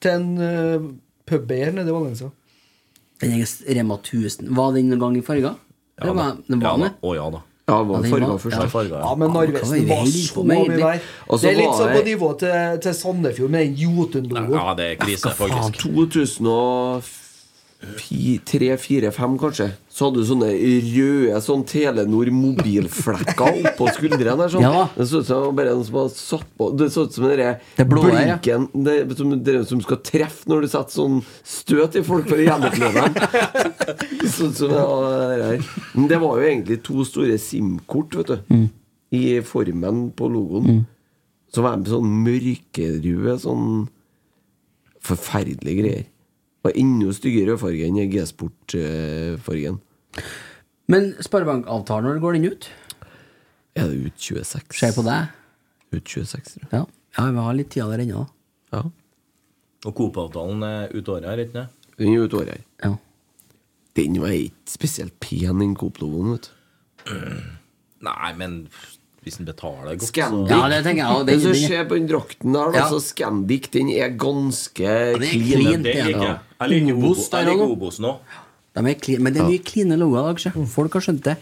Til en uh, pubeier nede i Valencia. Den Rema 1000 Var den noen gang i farger? Ja, da. Den var ja, da. Å, ja da. Ja, var ja, farga først. Ja, farga, ja. ja men Narvesen var så mye der. Altså, det er litt sånn på nivå til, til Sandefjord med den Jotun-logoen. Ja, det er krise, faktisk. 2004 tre-fire-fem, kanskje, så hadde du sånne røde sånn Telenor mobilflekker oppå skuldrene. Sånn. Ja. Det så ut som bare noen som hadde satt på Det så ut som den blinken det, som, det som skal treffe når du setter sånn støt i folk for å gjenoppleve dem. sånn som ja, det der Men det var jo egentlig to store SIM-kort, vet du, mm. i formen på logoen. Mm. Som var med sånn mørkerøde, sånn forferdelige greier. Og enda styggere farge enn G-sport-fargen. Men sparebankavtalen, når går den ut? Er det ut 26? Ser på deg. Ut 26, tror jeg. Ja, ja vi har litt tid der ennå. Ja. Og Coop-avtalen er ut året her, ikke sant? Den er ut året her. Ja. Den var ikke spesielt pen, den Coop-logoen, vet du. Nei, men hvis en betaler godt, Scandic. Ja, det tenker jeg Hvis du ser på den drakten der, da, Ja. så Scandic den er ganske det er clean. clean. Det liker jeg. Jeg liker Obos Obos- der jeg liker. Obos nå. De er clean, men det er mye cleane logoer i dag. Folk har skjønt det.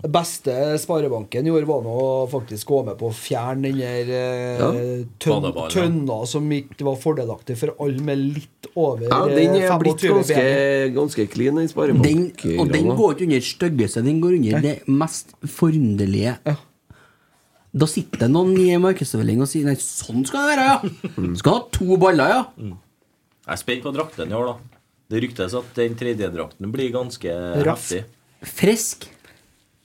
Det beste Sparebanken gjorde, var nå faktisk gå med på å fjerne den der eh, Ja. tønn, ja. tønna som ikke var fordelaktig for alle med litt over Ja, den er eh, blitt ganske, ganske clean, den sparebanken. og den går ikke under styggeste, den går under det mest forunderlige. Ja. Da sitter det noen i markedsavdeling og sier Nei, sånn skal det være, ja! Skal ha to baller, ja! Jeg er spent på drakten i år, da. Det ryktes at den tredje drakten blir ganske Raff. heftig. Frisk.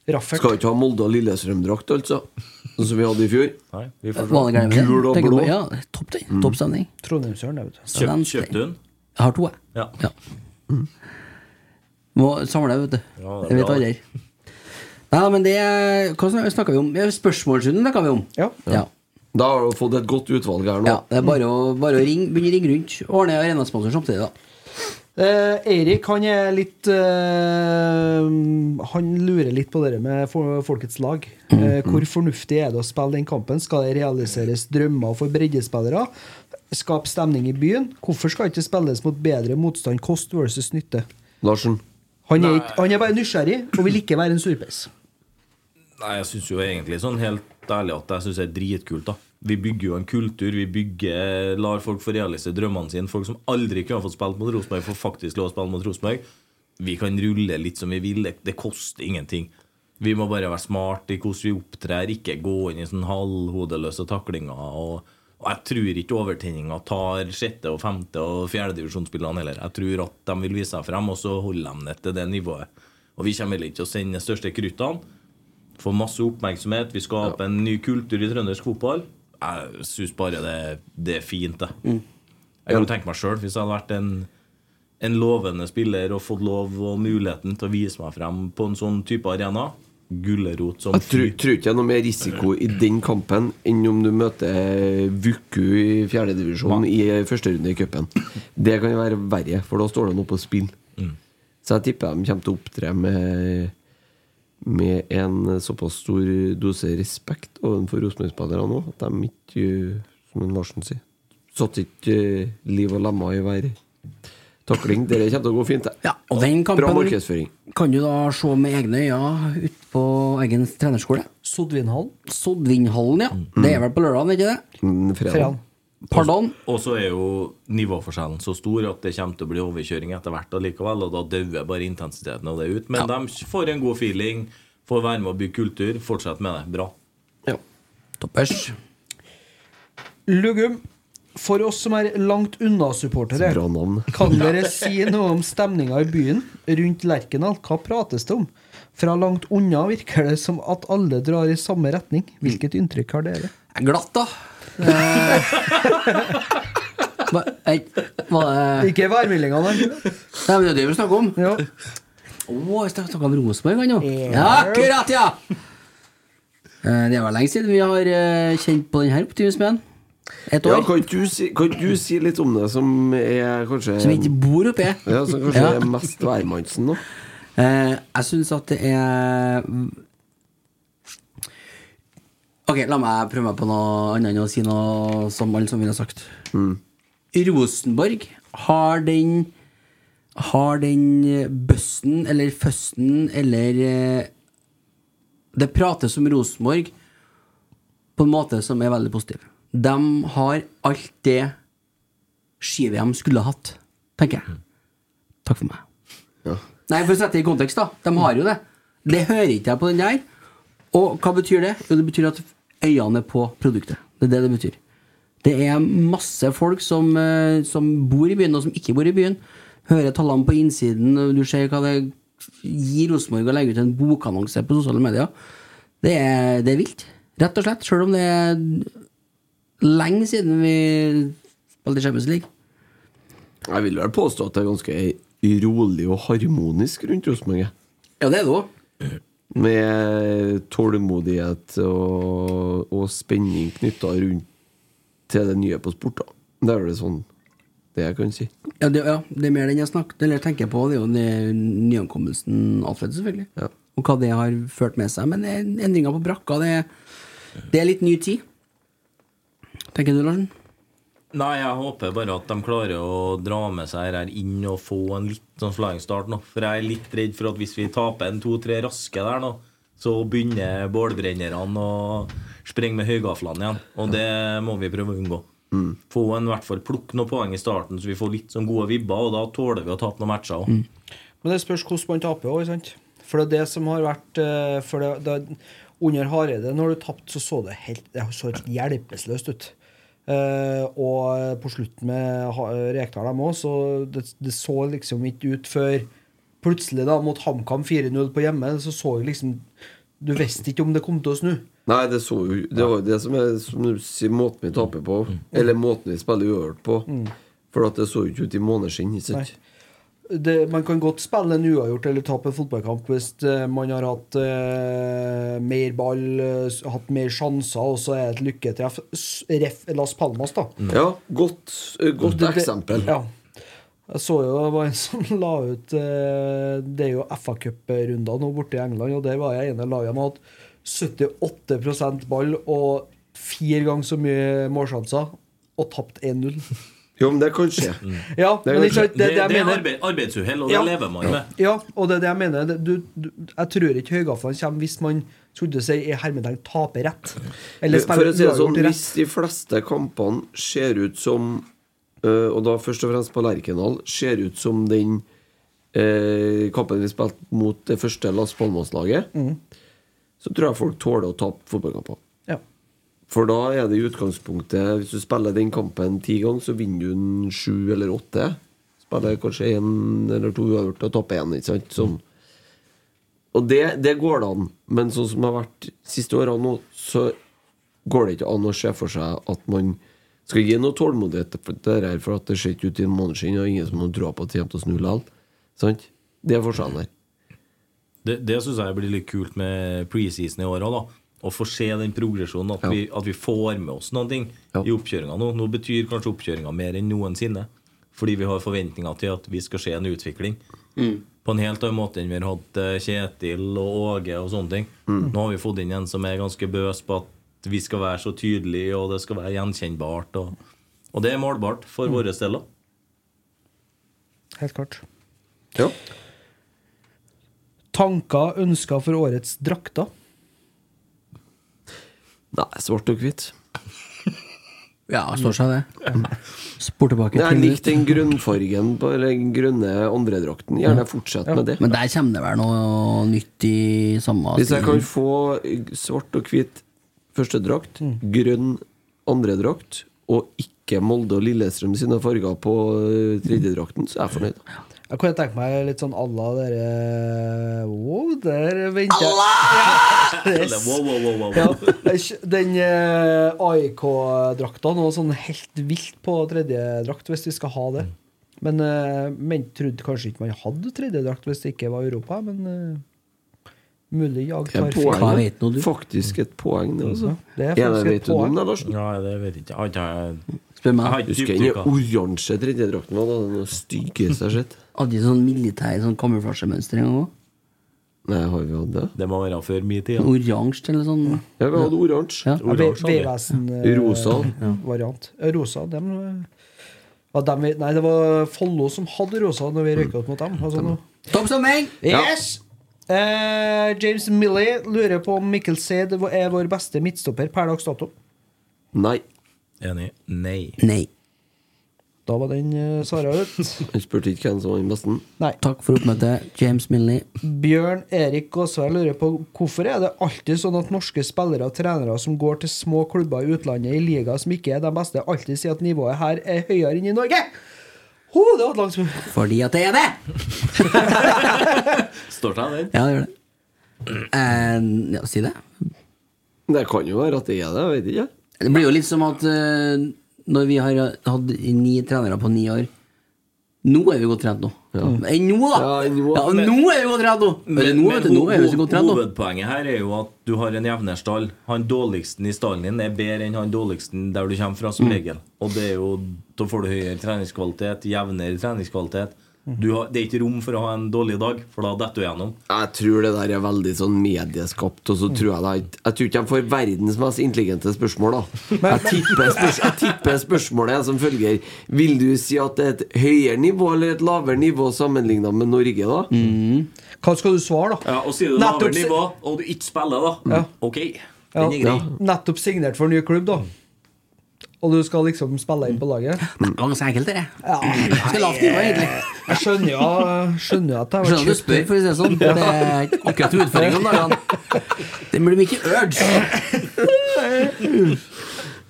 Raffert. Skal ikke ha Molde og Lillestrøm-drakt, altså. Sånn som vi hadde i fjor. Nei? Gul og blå. på- Ja, topp det. Topp stemning. Trondheimsøren, vet du. Kjøp, Svensk, kjøpte hun? Jeg har to, jeg. Ja. Ja. Må samle, vet du. Ja, det er jeg vet aldri. Nei, men det Hva snakka vi om? Spørsmålsrunden snakka vi om. Ja. Ja. Da har du fått et godt utvalg her nå. ja. Det er bare å, bare å ringe, begynne å ringe rundt. Ordne arenasponsor samtidig, da. Eh, Eirik han er litt eh, Han lurer litt på det med Folkets lag. Eh, hvor fornuftig er det å spille den kampen? Skal det realiseres drømmer for breddespillere? Skape stemning i byen? Hvorfor skal det ikke spilles mot bedre motstand? Kost versus nytte? Larsen. Han er, ikke, han er bare nysgjerrig og vil ikke være en surpeis. Nei, jeg syns jo egentlig sånn helt ærlig at jeg syns er dritkult, da. Vi bygger jo en kultur. Vi bygger, lar folk få realisere drømmene sine. Folk som aldri kunne ha fått spilt mot Rosenborg, får faktisk lov å spille mot Rosenborg. Vi kan rulle litt som vi vil. Det, det koster ingenting. Vi må bare være smarte i hvordan vi opptrer, ikke gå inn i sånn halvhodeløse taklinger. Og, og jeg tror ikke overtenninga tar sjette- og femte- og fjerdedivisjonsspillene heller. Jeg tror at de vil vise seg frem, og så holder de det til det nivået. Og vi kommer heller ikke til å sende de største kruttene. Få masse oppmerksomhet. Vi skaper en ny kultur i trøndersk fotball. Jeg syns bare det, det er fint, det. Jeg kunne tenke meg sjøl, hvis jeg hadde vært en, en lovende spiller og fått lov og muligheten til å vise meg frem på en sånn type arena. Gulrot som Jeg tror, tror ikke det er noe mer risiko i den kampen enn om du møter Vuku i fjerdedivisjon i første runde i cupen. Det kan jo være verre, for da står det noe på spill. Så jeg tipper de kommer til å opptre med med en såpass stor dose respekt overfor Rosenborg-spillerne nå, at de ikke, som en Larsen sier, satte ikke eh, liv og lemmer i hver takling. Det kommer til å gå fint, det. Ja, og den Bra markedsføring. kan du da se med egne øyne ute på Eggens trenerskole. Sodvinhallen. Sodvinhallen, ja. Det er vel på lørdag, ikke det? Mm, Fredag. Fredag. Pardon? Og så er jo nivåforskjellen så stor at det kommer til å bli overkjøring etter hvert allikevel, og da dauer bare intensiteten av det ut. Men de får en god feeling, får være med å bygge kultur. Fortsett med det. Bra. Ja. Toppers. Lugum. For oss som er langt unna supportere, kan dere si noe om stemninga i byen rundt Lerkendal? Hva prates det om? Fra langt unna virker det som at alle drar i samme retning. Hvilket inntrykk har dere? Er glatt, da. Eh, hva, ei, hva er Ikke værmeldinga, nei. Nei, men det er det vi snakker om. Ja. Å, jeg snakka om Rosenborg, ennå. Ja. Akkurat, ja! Eh, Det er vel lenge siden vi har eh, kjent på denne optimismen. Et Ja, år. kan ikke du, si, kan ikke du si litt om det som er kanskje Som ikke bor oppi. Ja, som kanskje Ja. er mest værmannsen nå? Eh, jeg syns at det er Ok, la meg prøve meg på noe annet enn å si noe som alle som ville sagt. sagt. Rosenborg har den Har den bøssen eller føsten eller eh, Det prates om Rosenborg på en måte som er veldig positiv. De har alt det ski-VM skulle hatt, tenker jeg. Takk for meg. Nei, for å sette det i kontekst, da. De har jo det. Det hører ikke jeg på den der. Og hva betyr det? Jo, det betyr at øynene på produktet. Det er det det betyr. Det er masse folk som, eh, som bor i byen, og som ikke bor i byen. Hører tallene på innsiden, og du ser hva det gir Rosenborg å legge ut en bokannonse på sosiale medier. Det er, det er vilt. Rett og slett. Sjøl om det er lenge siden vi spilte Champions League. Jeg vil vel påstå at det er ganske rolig og harmonisk rundt Rosenborg. Ja, det er det òg. Med tålmodighet og, og spenning knytta rundt til det nye på sport. da Det er vel sånn det jeg kan si. Ja, det, ja, det er mer den jeg snakker Eller tenker på, det er jo den nyankommelsen Alfred, selvfølgelig. Og hva det har ført med seg. Men er endringer på brakka, det det er litt ny tid. Tenker du, Larsen? Nei, jeg håper bare at de klarer å dra med seg her inn og få en litt sånn flying start nå. For jeg er litt redd for at hvis vi taper en to-tre raske der nå, så begynner bålbrennerne å sprenge med høygaflene igjen. Og det må vi prøve å unngå. Få en i hvert fall plukke noen poeng i starten, så vi får litt sånn gode vibber, og da tåler vi å tape noen matcher òg. Men det spørs hvordan man taper òg, sant? For det er det som har vært eh, For det, det, Under Hareide, når du tapte, så så det helt, det så helt hjelpeløst ut. Eh, og på slutten med Rekdal dem òg, så det, det så liksom ikke ut før plutselig, da, mot HamKam 4-0 på hjemme, så så jeg liksom Du visste ikke om det kom til å snu. Nei, det så Det var jo det som er som du sier, måten vi taper på. Eller måten vi spiller uavgjort på. Mm. For at det så jo ikke ut i måneskinn. ikke sant? Det, man kan godt spille en uavgjort eller tape en fotballkamp hvis eh, man har hatt eh, mer ball, hatt mer sjanser, og så er det et lykketreff. Ref Las Palmas, da. Ja, godt, eh, godt Det- det- eksempel. Ja. Jeg så jo det var en som la ut eh, Det er jo FA-cuprunder nå borte i England, og der var jeg ene laget med at 78% ball og fire ganger så mye målsjanser, og tapt 1-0. Jo, men det kan skje. Ja, Det men ikke sant, det, det, det er arbeid, arbeidsuhell, og det lever man med. Ja, og det er det jeg mener. Du, du, jeg tror ikke høygaflene kommer hvis man skulle si i hermetegn taper rett. Eller spiller å si det sånn, rett. Hvis de fleste kampene ser ut som øh, Og da først og fremst på Lerkendal ser ut som den øh, kampen vi spilte mot det første Las Palmas-laget, Mm. så tror jeg folk tåler å tape fotballkamper. For da er det i utgangspunktet Hvis du spiller den kampen ti ganger, så vinner du den sju eller åtte. Spiller kanskje én eller to uavgjort og taper én, ikke sant? Sånn. Og det, det går det an, men sånn som det har vært siste åra nå, så går det ikke an å se for seg at man skal gi noe tålmodighet for det for at det ser ikke ut i en måned siden, og ingen som har troa på at det kommer til å snu likevel. Sant? Det er forskjellen her. Det, det syns jeg blir litt kult med preseason i år da. Å få se den progresjonen, at, vi, at vi får med oss noen ting i oppkjøringa nå. Nå betyr kanskje oppkjøringa mer enn noensinne. Fordi vi har forventninger til at vi skal se en utvikling. Mm. På en helt annen måte enn vi har hatt eh, Kjetil og Åge og sånne ting. Mm. Nå har vi fått inn en som er ganske bøs på at vi skal være så tydelige, og det skal være gjenkjennbart. Og, og det er målbart for våre deler. Helt klart. Ja. Tanker, ønsker for årets drakter? Nei, svart og hvitt. Ja, står seg det. Spor tilbake. Jeg likte den grunnfargen på eller den grønne andredrakten. Gjerne fortsett med det. Men der kommer det vel noe nytt i samme Hvis jeg kan få svart og hvit førstedrakt, grønn andredrakt, og ikke Molde og Lillestrøm sine farger på eh, tredjedrakten, så er jeg fornøyd. Jeg kunne tenke meg litt sånn Alla dere Wow, der venter jeg Eller wow, wow, wow, wow. Ja, den eh, AIK-drakta nå sånn helt vilt på tredjedrakt, hvis vi skal ha det. Men uh, men trodde kanskje ikke man hadde tredjedrakt hvis det ikke var Europa, men eh, mulig jeg Det er tar feil. Faktisk et poeng, det, også. Det er Ja, faktisk et vet du noe om poeng. Larsen? Ja, det vet jeg ikke. Jeg har ikke Husker den oransje tredjedrakten den styggeste jeg har sett. Hadde de sånn militær sånn kamuflasjemønster en gang òg? Nei, har vi hatt det? Det må være før min tid. Oransje eller sånn? Ja, vi hadde oransje. Ja. Ja, hadde vi. Vevesen-variant. Rosa, dem eh, var dem vi, Nei, det var Follo som hadde rosa når vi røyka ut mot dem. Altså, nå. Topp sommer! Yes! Uh, James Milley lurer på om Mikkel Seid er vår beste midtstopper per dags dato. Nei. Enig. Nei. Nei. Da var den uh, svara ut. Han spurte ikke hvem som var den beste. Nei. Takk for oppmøtet, James Milney. Bjørn Erik Gåsvær lurer på hvorfor er det alltid sånn at norske spillere og trenere som går til små klubber i utlandet i liga som ikke er de beste, alltid sier at nivået her er høyere enn i Norge? Ho, det var langt. Fordi at det er det! Står seg den? Ja, det gjør det. Uh, ja, si det. Det kan jo være at det er det, jeg vet ikke. Det blir jo litt som at eh, når vi har hatt ni trenere på ni år Nå er vi godt trent nå. Enn nå, da! Ja, nå, Ja, nå er vi godt trent nå! Men, nå, vet du, nå er vi så godt trent nå. hovedpoenget her er jo at du har en jevnere stall. Han dårligsten i stallen din er bedre enn han dårligsten der du kommer fra, som Mm. regel. Og det er jo, da får du høyere treningskvalitet, jevnere treningskvalitet. Du har, det er ikke rom for å ha en dårlig dag, for da detter du gjennom. Jeg tror det der er veldig sånn medieskapt, og så tror jeg det Jeg tror ikke de får verdens mest intelligente spørsmål, da. Jeg tipper, spørs, jeg tipper spørsmålet er som følger Vil du si at det er et høyere nivå eller et lavere nivå sammenligna med Norge, da? Hva skal du svare, da? Ja, og sier du lavere nivå, og du ikke spiller, da. Ja. Ok, Ja. den er grei. Nettopp signert for en ny klubb, da. Og du skal liksom spille inn på laget? Det var ganske enkelt, det. Ja, Ganske lavt nivå, egentlig. Jeg skjønner jo skjønner jo at det har Skjønner du spør, for å si det sånn. Det er ikke akkurat utfordring om dagene. Det blir mye urge.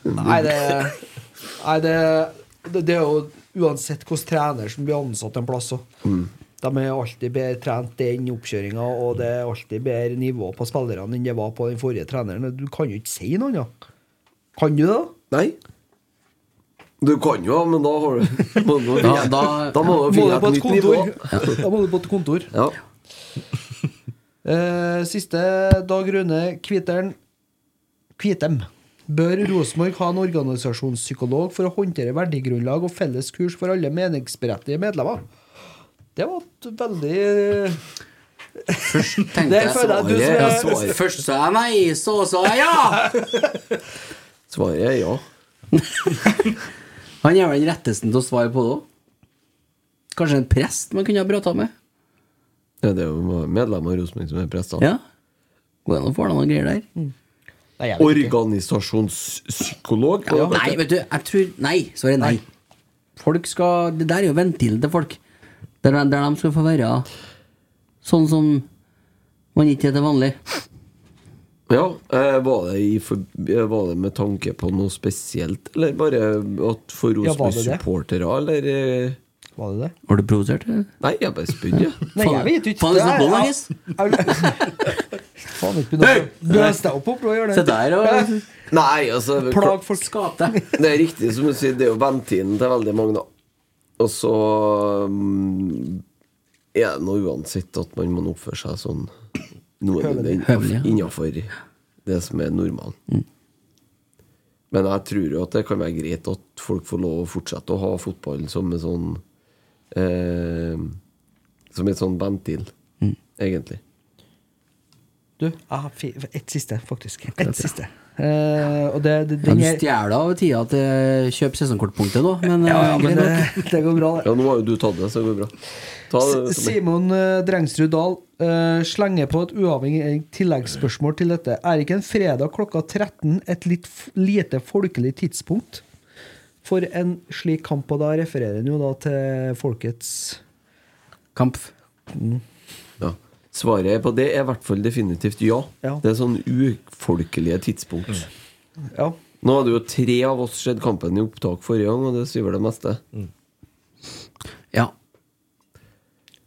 Nei, det Nei, det, det, det er jo uansett hvilken trener som blir ansatt en plass. òg. De er alltid bedre trent den oppkjøringa, og det er alltid bedre nivå på spillerne enn det var på den forrige treneren. Du kan jo ikke si noe annet. Kan du det? Nei. Du kan jo, men da har du må du, Da- da, da- må du finne et nytt nivå. kontor? Da må du på et kontor. Ja. Eh, siste Dag Rune Kviteren Kvitem. Bør Rosenborg ha en organisasjonspsykolog for å håndtere verdigrunnlag og felles kurs for alle meningsberettigede medlemmer? Det var et veldig Først Tenkte jeg svaret- er svaret- Først sa jeg nei, så sa jeg ja! Svaret er ja. Han er vel den retteste til å svare på det òg. Kanskje en prest man kunne ha prata med? ja. Det er jo medlemmer av Rosenborg som er prester. Ja. Går an å få noen greier der. Nei, vet ikke. Organisasjonspsykolog? Ja, Nei, vet du, jeg tror Nei. Svaret er nei. Folk skal Det der er jo ventilen til folk. Der, der de skal få være sånn som man ikke er til vanlig. Ja, eh, var det, i for, eh, var det med tanke på noe spesielt, eller bare at for Ja, det det? Rosenborg-supportere, eller eh, Var det det? Var du provosert? Nei, jeg bare spydde. Nei, jeg vet ikke. Faen, det er sånn Jeg- Bollagis. Faen, ikke begynn å løse deg opp opp og det. Se det. der og Nei, altså Plag folk. skap deg. Det er riktig som du sier, det er jo ventilen til veldig mange, da. Og så um, er det nå uansett at man må oppføre seg sånn noenlunde innafor det som er normalen. Men jeg tror jo at det kan være greit at folk får lov å fortsette å ha fotball som en sånn eh, Som et sånn ventil, egentlig. Du, jeg har ett siste, faktisk. Ett siste. Eh, og det, det, den du er stjeler av tida til kjøp sesongkortpunktet nå, men, ja, ja, eh, men det, det går bra, det. Ja, nå har jo du tatt det, så det går bra. Ta det, Simon eh, Drengsrud Dahl uh, slenger på et uavhengig tilleggsspørsmål til dette. Er ikke en fredag klokka 13 et litt lite folkelig tidspunkt for en slik kamp? Og da refererer han jo da til folkets Kamp. Ja. Svaret på det er i hvert fall definitivt ja. Ja. Det er sånn ufolkelige tidspunkt. Ja. Nå hadde jo tre av oss sett kampen i opptak forrige gang, og det sier vel det meste. Ja.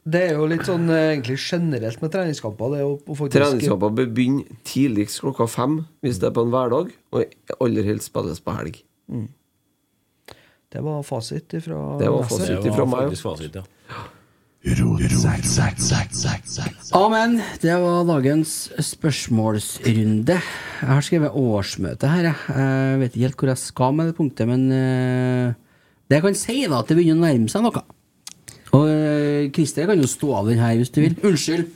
Det er jo litt sånn eh, egentlig generelt med treningskamper. Det er jo faktisk Treningskamper bør begynne tidligst klokka fem hvis det er på en hverdag, og aller helst spilles på helg. Det var fasit ifra Det var fasit Det ifra var meg. faktisk fasit, ja. Amen. Det var dagens spørsmålsrunde. Jeg har skrevet årsmøte her. Jeg. vet ikke helt hvor jeg skal med det punktet, men eh, det jeg kan si, da, at det begynner å nærme seg noe. Og eh, Christer kan jo stå av den her hvis du vil. Unnskyld.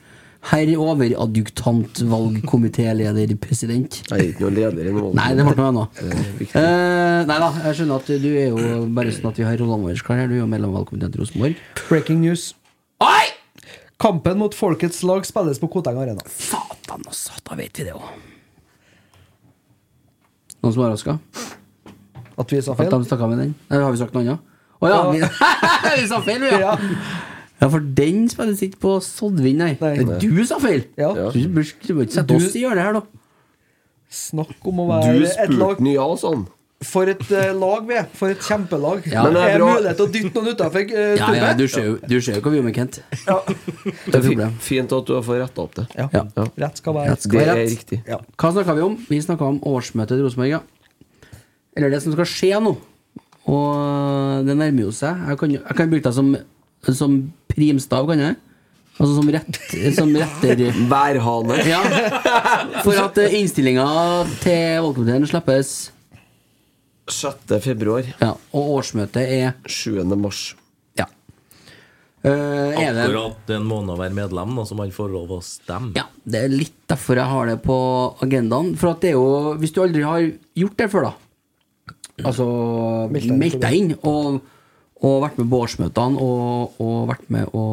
Herr overadjuktant, valgkomitéleder, president. Jeg er ikke noen leder i noe. Nei, det ble noe annet. Er. Eh, nei da, jeg skjønner at du er jo bare sånn at vi har rollene våre klare. Du er jo medlem av valgkomiteen til Rosenborg. Breaking news. Oi! Kampen mot folkets lag spilles på Koteng Arena. Satan også, da vet vi det òg. Noen som er overraska? At vi sa At feil? de stakk av med den? Eller har vi sagt noe annet? Å ja, vi, vi sa feil, vi, ja. Ja. For den spilles ikke på Sodvin, nei. Nei. Det er du sa feil! Ja. Du du må ikke sette oss i hjørnet her, da. Snakk om å være et lag Du spurte ja, sånn. For et uh, lag vi er. For et kjempelag. Ja. Men det er er mulighet til å dytte noen utafor uh, Ja, ja, du ser jo du ser jo hva vi gjør med Kent. Ja. Det er problem. fint at du har fått retta opp det. Ja. Ja. Rett skal være Rett skal Det være er rett. riktig. Ja. Hva snakka vi om? Vi snakka om årsmøtet til Rosenborg, ja. Eller det som skal skje nå. Og det nærmer jo seg. Jeg kan, jeg kan bruke deg som Som primstav, kan jeg? Altså som, rett, som retter Værhane. Ja. For at eh, innstillinga til valgkomiteen slippes 6. februar. Ja, og årsmøtet er 7. mars. Ja. Uh, er det Akkurat en måned å være medlem, da, så man får lov å stemme. Ja, det er litt derfor jeg har det på agendaen. For at det er jo Hvis du aldri har gjort det før, da Altså Meldt deg inn og, og vært med på årsmøtene og, og vært med å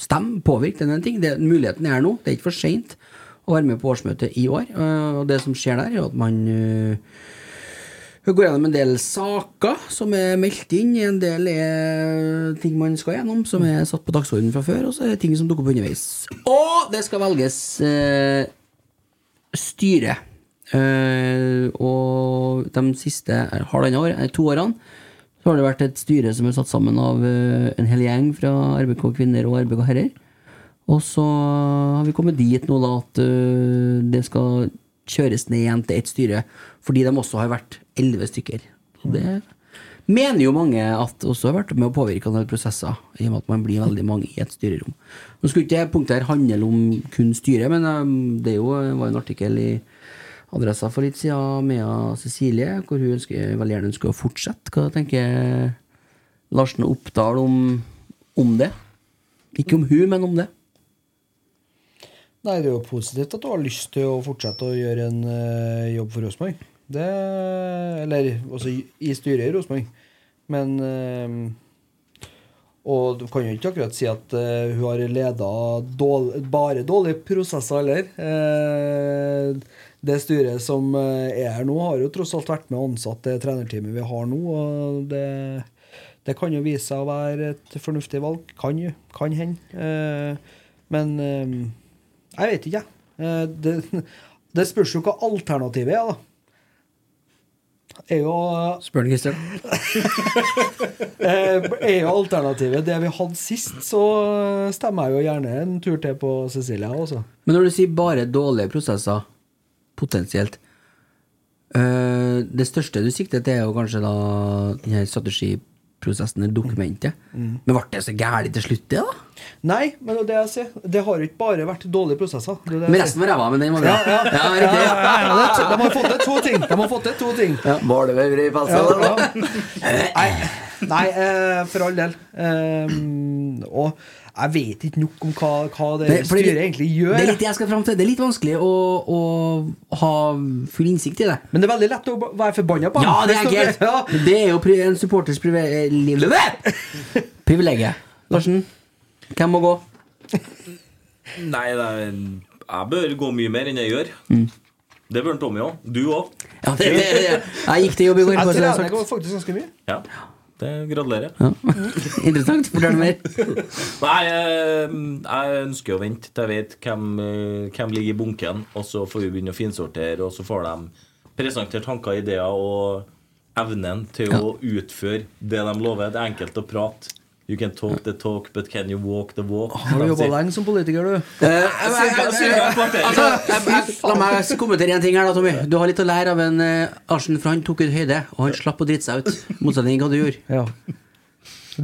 stemme, påvirke den ting. Det, muligheten er her nå. Det er ikke for seint å være med på årsmøtet i år. Uh, og det som skjer der, er jo at man eh, vi går gjennom en del saker som er meldt inn. En del er ting man skal gjennom, som er satt på dagsordenen fra før. Og så er det ting som dukker opp underveis. Og det skal velges eh, styre. Eh, og de siste eh, halvannet år, eh, to årene så har det vært et styre som er satt sammen av eh, en hel gjeng fra RBK kvinner og RBK herrer. Og så har vi kommet dit nå da at det skal kjøres ned igjen til ett styre, fordi de også har vært elleve stykker. Og det mener jo mange at også har vært med å påvirke en del prosesser, i og med at man blir veldig mange i et styrerom. Nå skulle ikke det punktet her handle om kun styret, men det er jo, var en artikkel i Adressa for litt siden, Mea Cecilie, hvor hun ønsker, veldig gjerne ønsker å fortsette. Hva tenker Larsen Oppdal om, om det? Ikke om hun, men om det. Nei, det er jo positivt at du har lyst til å fortsette å gjøre en uh, jobb for Rosenborg. Det Eller også i, i styret i Rosenborg. Men øh, Og du kan jo ikke akkurat si at øh, hun har leda dårlig, bare dårlige prosesser heller. Eh, det styret som eh, er her nå, har jo tross alt vært med og ansatt det trenerteamet vi har nå. og det det kan jo vise seg å være et fornuftig valg. Kan jo. Kan hende. Eh, men jeg vet ikke, jeg. Det, det spørs jo hva alternativet er, da. Er jo Spør den, Christian. eh, Er jo alternativet det vi hadde sist, så stemmer jeg jo gjerne en tur til på Cecilia også. Men når du sier bare dårlige prosesser, potensielt øh, Det største du sikter til, er jo kanskje da denne her strategiprosessen, eller dokumentet. Mm. Men ble det så gærent til slutt, det, da? Nei, men det jeg sier. Det har ikke bare vært dårlige prosesser. Det det Men resten var ræva, men den var bra. Ja, ja. Ja. Ja, ja, ja, De har fått til to ting. De har fått til to ting. Var det vel i pelsen? ja. Nei, nei eh, for all del. Eh, og jeg vet ikke nok om hva, hva det, Det- styret det, egentlig gjør. Det er litt det jeg skal fram til. Det er litt vanskelig å, å ha full innsikt i det. Men det er veldig lett å være forbanna på Ja, det er galt. Ja. Det er jo en supporters privilegium. Larsen, hvem må gå? Nei, det er, jeg bør gå mye mer enn jeg gjør. Det bør Tommy òg. Du òg. Ja, det, det, det. Jeg gikk til jobb i går. Jeg er trener faktisk ganske mye. Ja, det gratulerer. Ja. Interessant. Fortell mer. Nei, jeg, jeg ønsker å vente til jeg vet hvem, eh, hvem ligger i bunken, og så får vi begynne å finsortere, og så får de presentert tanker, ideer og evnen til å utføre det de lover. Det er enkelt å prate. You can talk the talk, but can you walk the walk? Har du jobba lenge som politiker, du? Altså, jeg- jeg- La meg kommentere en ting her, da, Tommy. Du har litt å lære av en uh, Arsen, for han tok ut høyde, og han slapp å drite seg ut. Motsetning til hva du gjorde. Ja.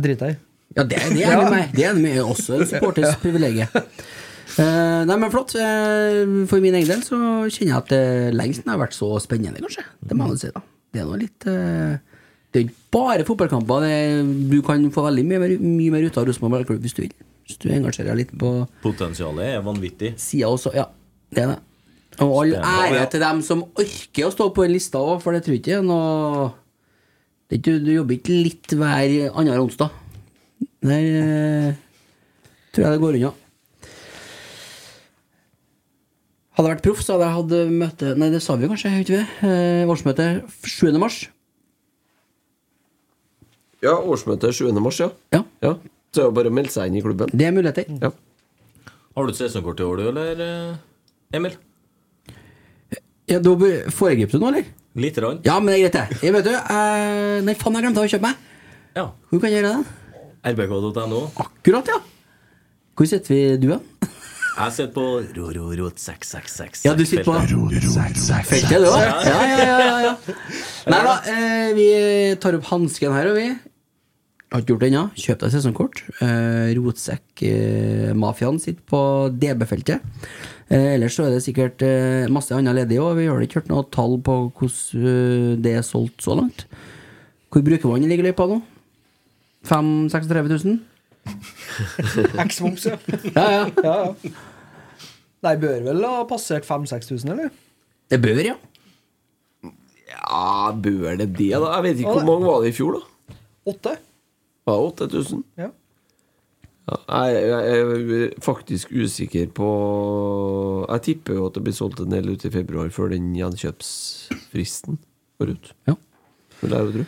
Drit deg. Ja, det, det er enig med meg. Det er med meg. også en supporters privilegium. Uh, nei, men flott. Uh, for min egen del så kjenner jeg at det lengst har vært så spennende, kanskje. Det må jeg si, da. Det er noe litt eh, Det er ikke bare fotballkamper. Du kan få veldig mye mer, mye mer ut av Rosenborg ballklubb hvis du vil. Hvis du engasjerer deg litt på Potensialet er vanvittig. sida også. Ja, det er det. Og all ære til dem som orker å stå på en lista òg, for det tror jeg ikke er noe det er ikke, Du jobber ikke litt hver annen onsdag. Der eh, tror jeg det går unna. Hadde jeg vært proff, så hadde jeg hatt møte Nei, det sa vi kanskje, vet vi. Eh, årsmøte 7. mars. Ja, årsmøte 7. mars, ja. Ja. Så er det bare å melde seg inn i klubben. Det er muligheter. Ja. Har du et sesongkort i år, du, eller, eh, Emil? Ja, da Foregrep du nå, eller? Lite grann. Ja, men det er greit, det. Jeg vet du, eh, Nei, faen, jeg glemte å kjøpe meg. Ja. Hvor kan jeg gjøre det? rbk.no. Akkurat, ja. Hvor sitter vi du, da? Jeg sitter på rororot 666. Ja, du sitter på feltet, du òg? Ja, ja, ja, ja, ja. Nei da, eh, vi tar opp hansken her, og vi. Har ikke gjort det ennå. Kjøp deg sesongkort. Eh, Rotsekkmafiaen eh, sitter på DB-feltet. Eh, ellers så er det sikkert eh, masse annet ledig òg. Vi har ikke hørt noe tall på hvordan eh, det er solgt så langt. Hvor bruker man ligger løypa nå? 5 36 000? X-moms, ja. Ja, ja. ja, ja. Nei, bør vel ha passert 5000-6000, eller? Det bør, ja. Ja, bør det det, da? Jeg vet ikke hvor mange var det i fjor, da? Åtte? Var det 8000? Ja. Ja, jeg, jeg er faktisk usikker på Jeg tipper jo at det blir solgt en del ut i februar før den gjenkjøpsfristen går ut. Ja. Vil jeg jo tro.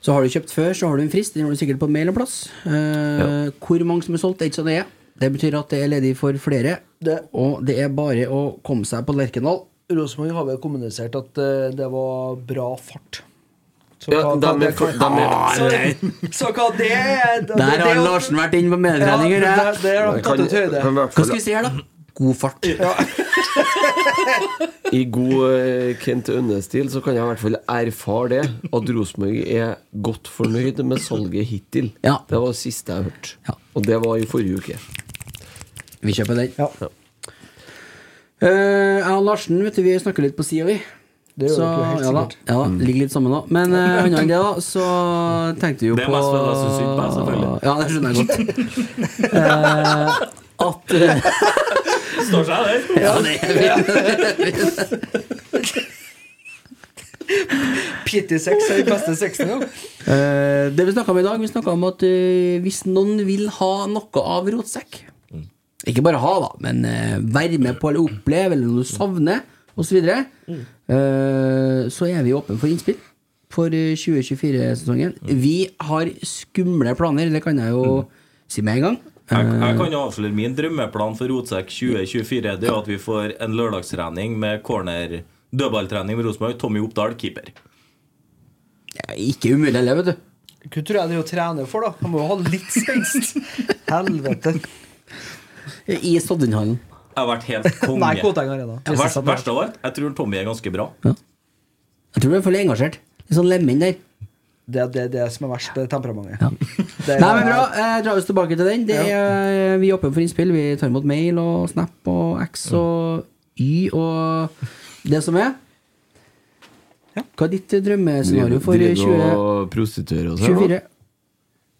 Så har du kjøpt før, så har du en frist. Den har du sikkert på mail en plass. Eh, Hvor mange som er solgt, det er ikke så nøye. Det betyr at det er ledig for flere. Det- Og det er bare å komme seg på Lerkendal. Rosenborg har vel kommunisert at eh, det var bra fart. Så Ja, dem er det for- er- så, så hva det er det- Der det- har Larsen vært inne på medtrening. Ja, hører jeg. det- det har tatt ut høyde. kan i hvert Hva fall- skal vi si her, da? God fart. I god eh, Kent Ønne-stil så kan jeg i hvert fall erfare det at Rosenborg er godt fornøyd med salget hittil. Ja. Det var det siste jeg hørte. Ja. Og det var i forrige uke. Vi kjøper den. Ja. Eh, jeg og Larsen vet du, vi snakker litt på sida, vi. Det gjør Så, det jo helt ja, da, sikkert. ja da, ligger litt sammen nå. Men uh, annet enn det, da, så tenkte vi jo Det er på mest fordi jeg syns synd på deg, selvfølgelig. Ja, det skjønner jeg godt. uh, at uh, Står seg der. Ja, det er vi. Pity sex er den beste sexen, jo. Uh, det vi snakka om i dag, vi snakka om at uh, hvis noen vil ha noe av rotsekk Ikke bare ha, da, men uh, være med på eller oppleve, eller noe du savner, osv., så, uh, så er vi åpne for innspill for eh, 2024-sesongen. Vi har skumle planer, det kan jeg jo si med en gang. Jeg, Eh, jeg kan jo avsløre min drømmeplan for Rotsekk 2024. Det er at vi får en lørdagstrening med corner dødballtrening med Rosenborg. Tommy Oppdal, keeper. Det er ikke umulig heller, vet du. Hva tror jeg det er å trene for, da? Han må jo ha litt sengst. Helvete. I Soddinhallen. Jeg har vært helt konge. Nei, Koteng Arena. Ja, verst, verst av alt, jeg tror Tommy er ganske bra. Jeg tror du er for engasjert. Litt sånn lemen der. Det er det, det som er verst, det er temperamentet. Det er- Nei, men bra. Jeg drar oss tilbake til den. Det er, vi er åpne for innspill. Vi tar imot mail og Snap og X og Y og det som er. Hva er ditt drømmescenario for Driver 2024? og prostituerer og sånn?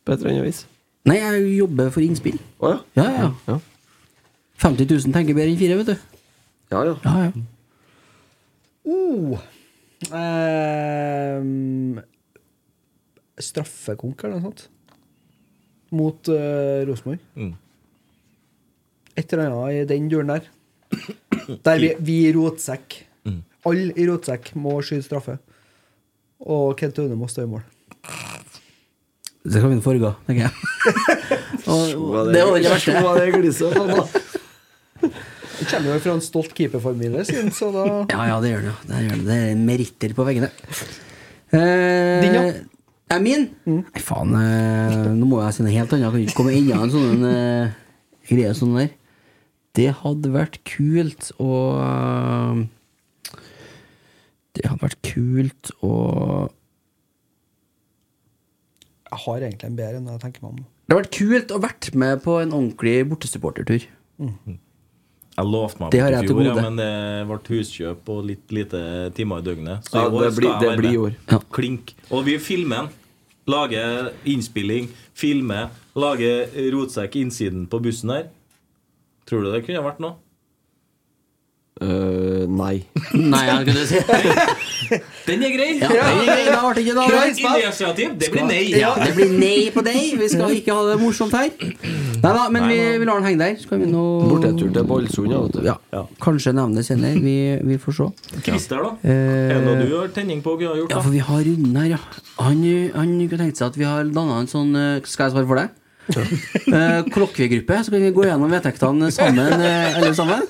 På et eller annet vis? Nei, jeg jobber for innspill. Å ja. Ja, ja. Ja. 50 000 tenker bedre enn fire, vet du. Ja, ja. Ja, ja. Oh. Um, straffekonk eller noe sånt. Mot uh, Rosenborg. Mm. Et eller annet i den duren der. Der vi, vi i rotsekk Mm. Alle i rotsekk må skyte straffe. Og Kent Aune må stå i mål. Det kan vi forrige, tenker jeg. og, det var det ikke verste. Det kommer jo fra en stolt keeperfamilie, sin, så da Ja, ja, det gjør det. Det, gjør det. det er meritter på veggene. Eh, Din, ja. Er min? Nei, faen. Eh, nå må jeg si noe helt annet. Jeg kan ikke komme i en sånn eh, greie sånn der. Det hadde vært kult å eh, Det hadde vært kult å Jeg har egentlig en bedre enn jeg tenker meg om. Det hadde vært kult å vært med på en ordentlig bortesupportertur. Jeg lovte meg Det har jeg til fjor, ja, men det ble huskjøp og litt lite timer i døgnet. Så Ja, i år det skal jeg være med. Ja. Klink. Og vi filmer den. Lager innspilling, filmer. Lager rotsekk innsiden på bussen her. Tror du det kunne vært noe? Uh, nei. Nei, jeg kunne si Den er grei! ja, det er grei. da ble ikke det Initiativ. Det blir nei. Ja, det blir nei på deg. Vi skal ikke ha det morsomt her. Nei da, men vi, vi lar den henge der. Skal vi nå Bortetur til Ballsund, ja. Ja, kanskje nevne senere. Vi, vi får se. Christer, da? Eh, Er det noe du har tenning på Har gjort? Ja, for vi har runden her, ja. Han, han kunne tenkt seg at vi har danna en sånn eh, Skal jeg svare for deg? Uh, Kollokviegruppe. Så kan vi gå gjennom vedtektene sammen, eh, alle sammen.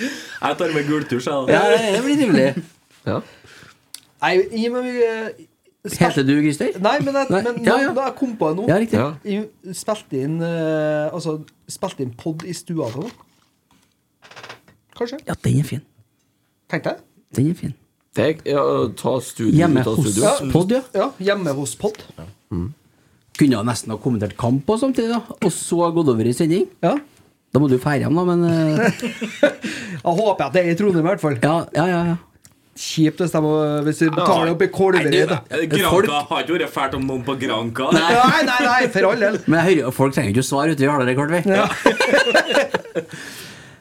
Jeg tar med gultur, sa jeg. Ja, det blir trivelig. Ja. Nei, gi meg eh, Heter du Christer? Nei, men, jeg, Nei, men ja, nå- ja. da jeg kom på det nå Ja, riktig. Ja. Jeg spilte inn uh, Altså, spilte inn pod i stua til noen. Kanskje? Ja, den er fin. Tenkte jeg. Den er fin. Det er, ja, ta studio Hjemme ta hos ja, Pod, ja. Ja, hjemme hos pod. kunne jeg nesten ha kommentert kamp og samtidig, da. Og så gått over i sending. Ja. Da må du dra hjem, da, men uh... Jeg håper at det er i Trondheim, i hvert fall. Ja, ja, ja, ja. Kjipt hvis de må- hvis vi betaler opp i Kolvereid. Granka har ikke vært fælt om noen på Granka. Nei, nei, nei, for all del. Men jeg hører, folk trenger ikke å svare ute i harde rekord, vi.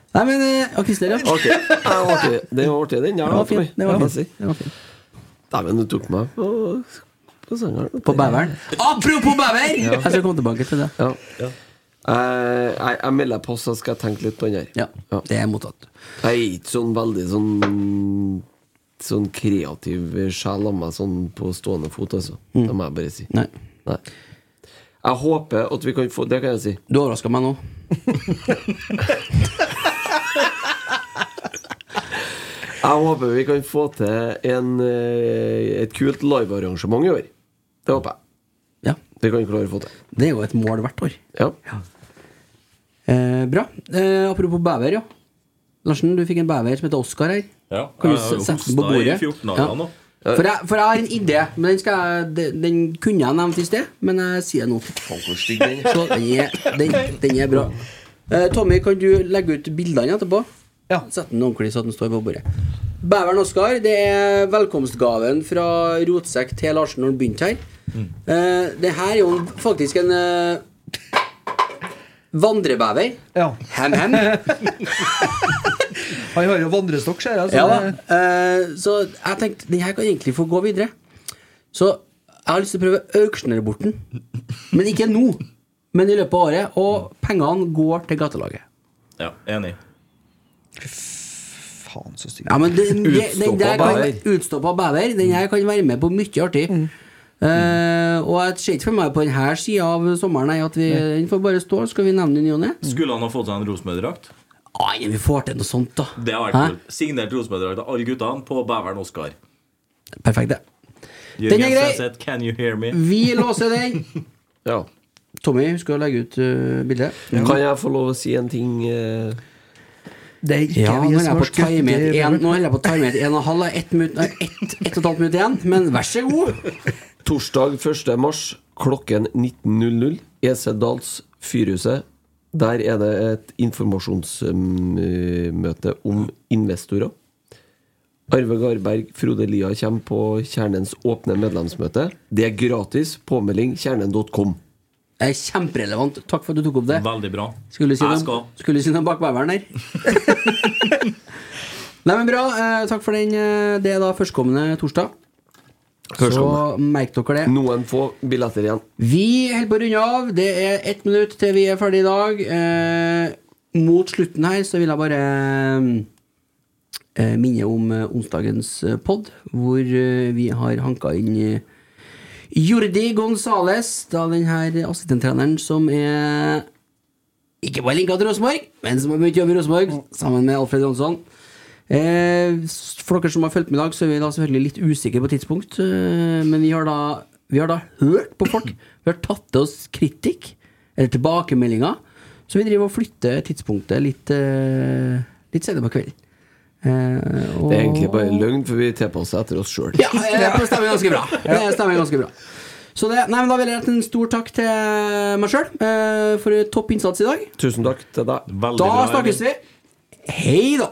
Nei, men Og Christer, ja. Okay. Ja. Det var artig, den der. Det var fint. Det var fint. Det var fint. Dæven, du tok meg på, på. På beveren. Apropos bever! Ja. Jeg skal komme tilbake til det. Ja. Eh, jeg, jeg melder på, så skal jeg tenke litt på den her. Ja, det er mottatt. Jeg er ikke sånn veldig sånn Sånn kreativ sjel av meg sånn på stående fot, altså. Mm. Det må jeg bare si. Nei. Jeg håper at vi kan få Det kan jeg si. Du overraska meg nå. Jeg håper vi kan få til en, eh, et kult livearrangement i år. Det håper jeg. Ja. Det kan vi klare å få til. Det er jo et mål hvert år. Ja. Eh, bra. Eh, apropos bever, ja. Larsen, du fikk en bever som heter Oskar her. Ja, Kan du sette den på hosta i bordet? 14 dager nå. For, jeg, for jeg har en idé, men den, skal jeg, den, den kunne jeg nevnt i sted. Men jeg sier det nå. Så den er, den, den er bra. Eh, Tommy, kan du legge ut bildene etterpå? Ja. Sett den ordentlig så den står på bordet. Beveren Oskar, det er velkomstgaven fra Rotsekk til Larsen når han begynte her. Eh, det her er jo faktisk en eh, vandrebever. Ja. Hem, hem. Han har jo vandrestokk, ser jeg. så Ja Eh, så jeg tenkte den her kan egentlig få gå videre. Så jeg har lyst til å prøve å auksjonere bort den. Men ikke nå. Men i løpet av året. Og pengene går til gatelaget. Ja, enig. Faen, så stygg. Ja, men den, den, den der Utstoppa kan, bever. utstoppa bever. Den her kan være med på mye artig. Eh, og jeg ser ikke for meg på denne sida av sommeren nei, at vi, den får bare stå. Skal vi nevne den i og ne? Skulle han ha fått seg en Rosenborg-drakt? Ai, vi får til noe sånt, da. Det har vært kult. Signert Rosenborg-drakt av alle guttene på Bæveren Oscar. Perfekt, det. Den er grei. Senseth, can you hear me? Vi låser den. Ja. Tommy, husk å legge ut uh, bildet. Kan jeg få lov å si en ting? Uh... Det er ikke Ja, vi er skutt nå er jeg på en og halv, ett minutt, ett, ett og et halvt minutt igjen. Men vær så god. Torsdag 1. mars klokken 19.00 EC Dals Fyrhuset. Der er det et informasjonsmøte om investorer. Arve Garberg, Frode Lia kommer på Kjernens åpne medlemsmøte. Det er gratis. Påmelding kjernen.com. Det er kjemperelevant. Takk for at du tok opp det. Veldig bra. Skulle du si Jeg noe, skal. skulle si noe bak beveren her. Nei, men bra. Eh, takk for den. eh, Det er da førstkommende torsdag. Så merk dere det. Noen få billetter igjen. Vi holder på å runde av. Det er ett minutt til vi er ferdig i dag. Eh, mot slutten her så vil jeg bare eh, minne om eh, onsdagens eh, pod, hvor eh, vi har hanka inn Jordi Gonzales, da den her assistenttreneren som er ikke bare linka til Rosenborg, men som har begynt å jobbe i Rosenborg, sammen med Alfred Jonsson. Eh, for dere som har fulgt med i dag, så er vi da selvfølgelig litt usikre på tidspunkt. Eh, men vi har, da, vi har da hørt på folk. Vi har tatt til oss kritikk, eller tilbakemeldinger. Så vi driver og flytter tidspunktet litt, eh, litt senere på kvelden. Eh, og- Det er egentlig bare løgn, for vi tilpasser etter oss sjøl. ja, det stemmer ganske bra. Det stemmer ganske bra. Så det, nei, men Da vil jeg rette en stor takk til meg sjøl eh, for topp innsats i dag. Tusen takk til deg. Veldig Da bra, snakkes vi. Hei da!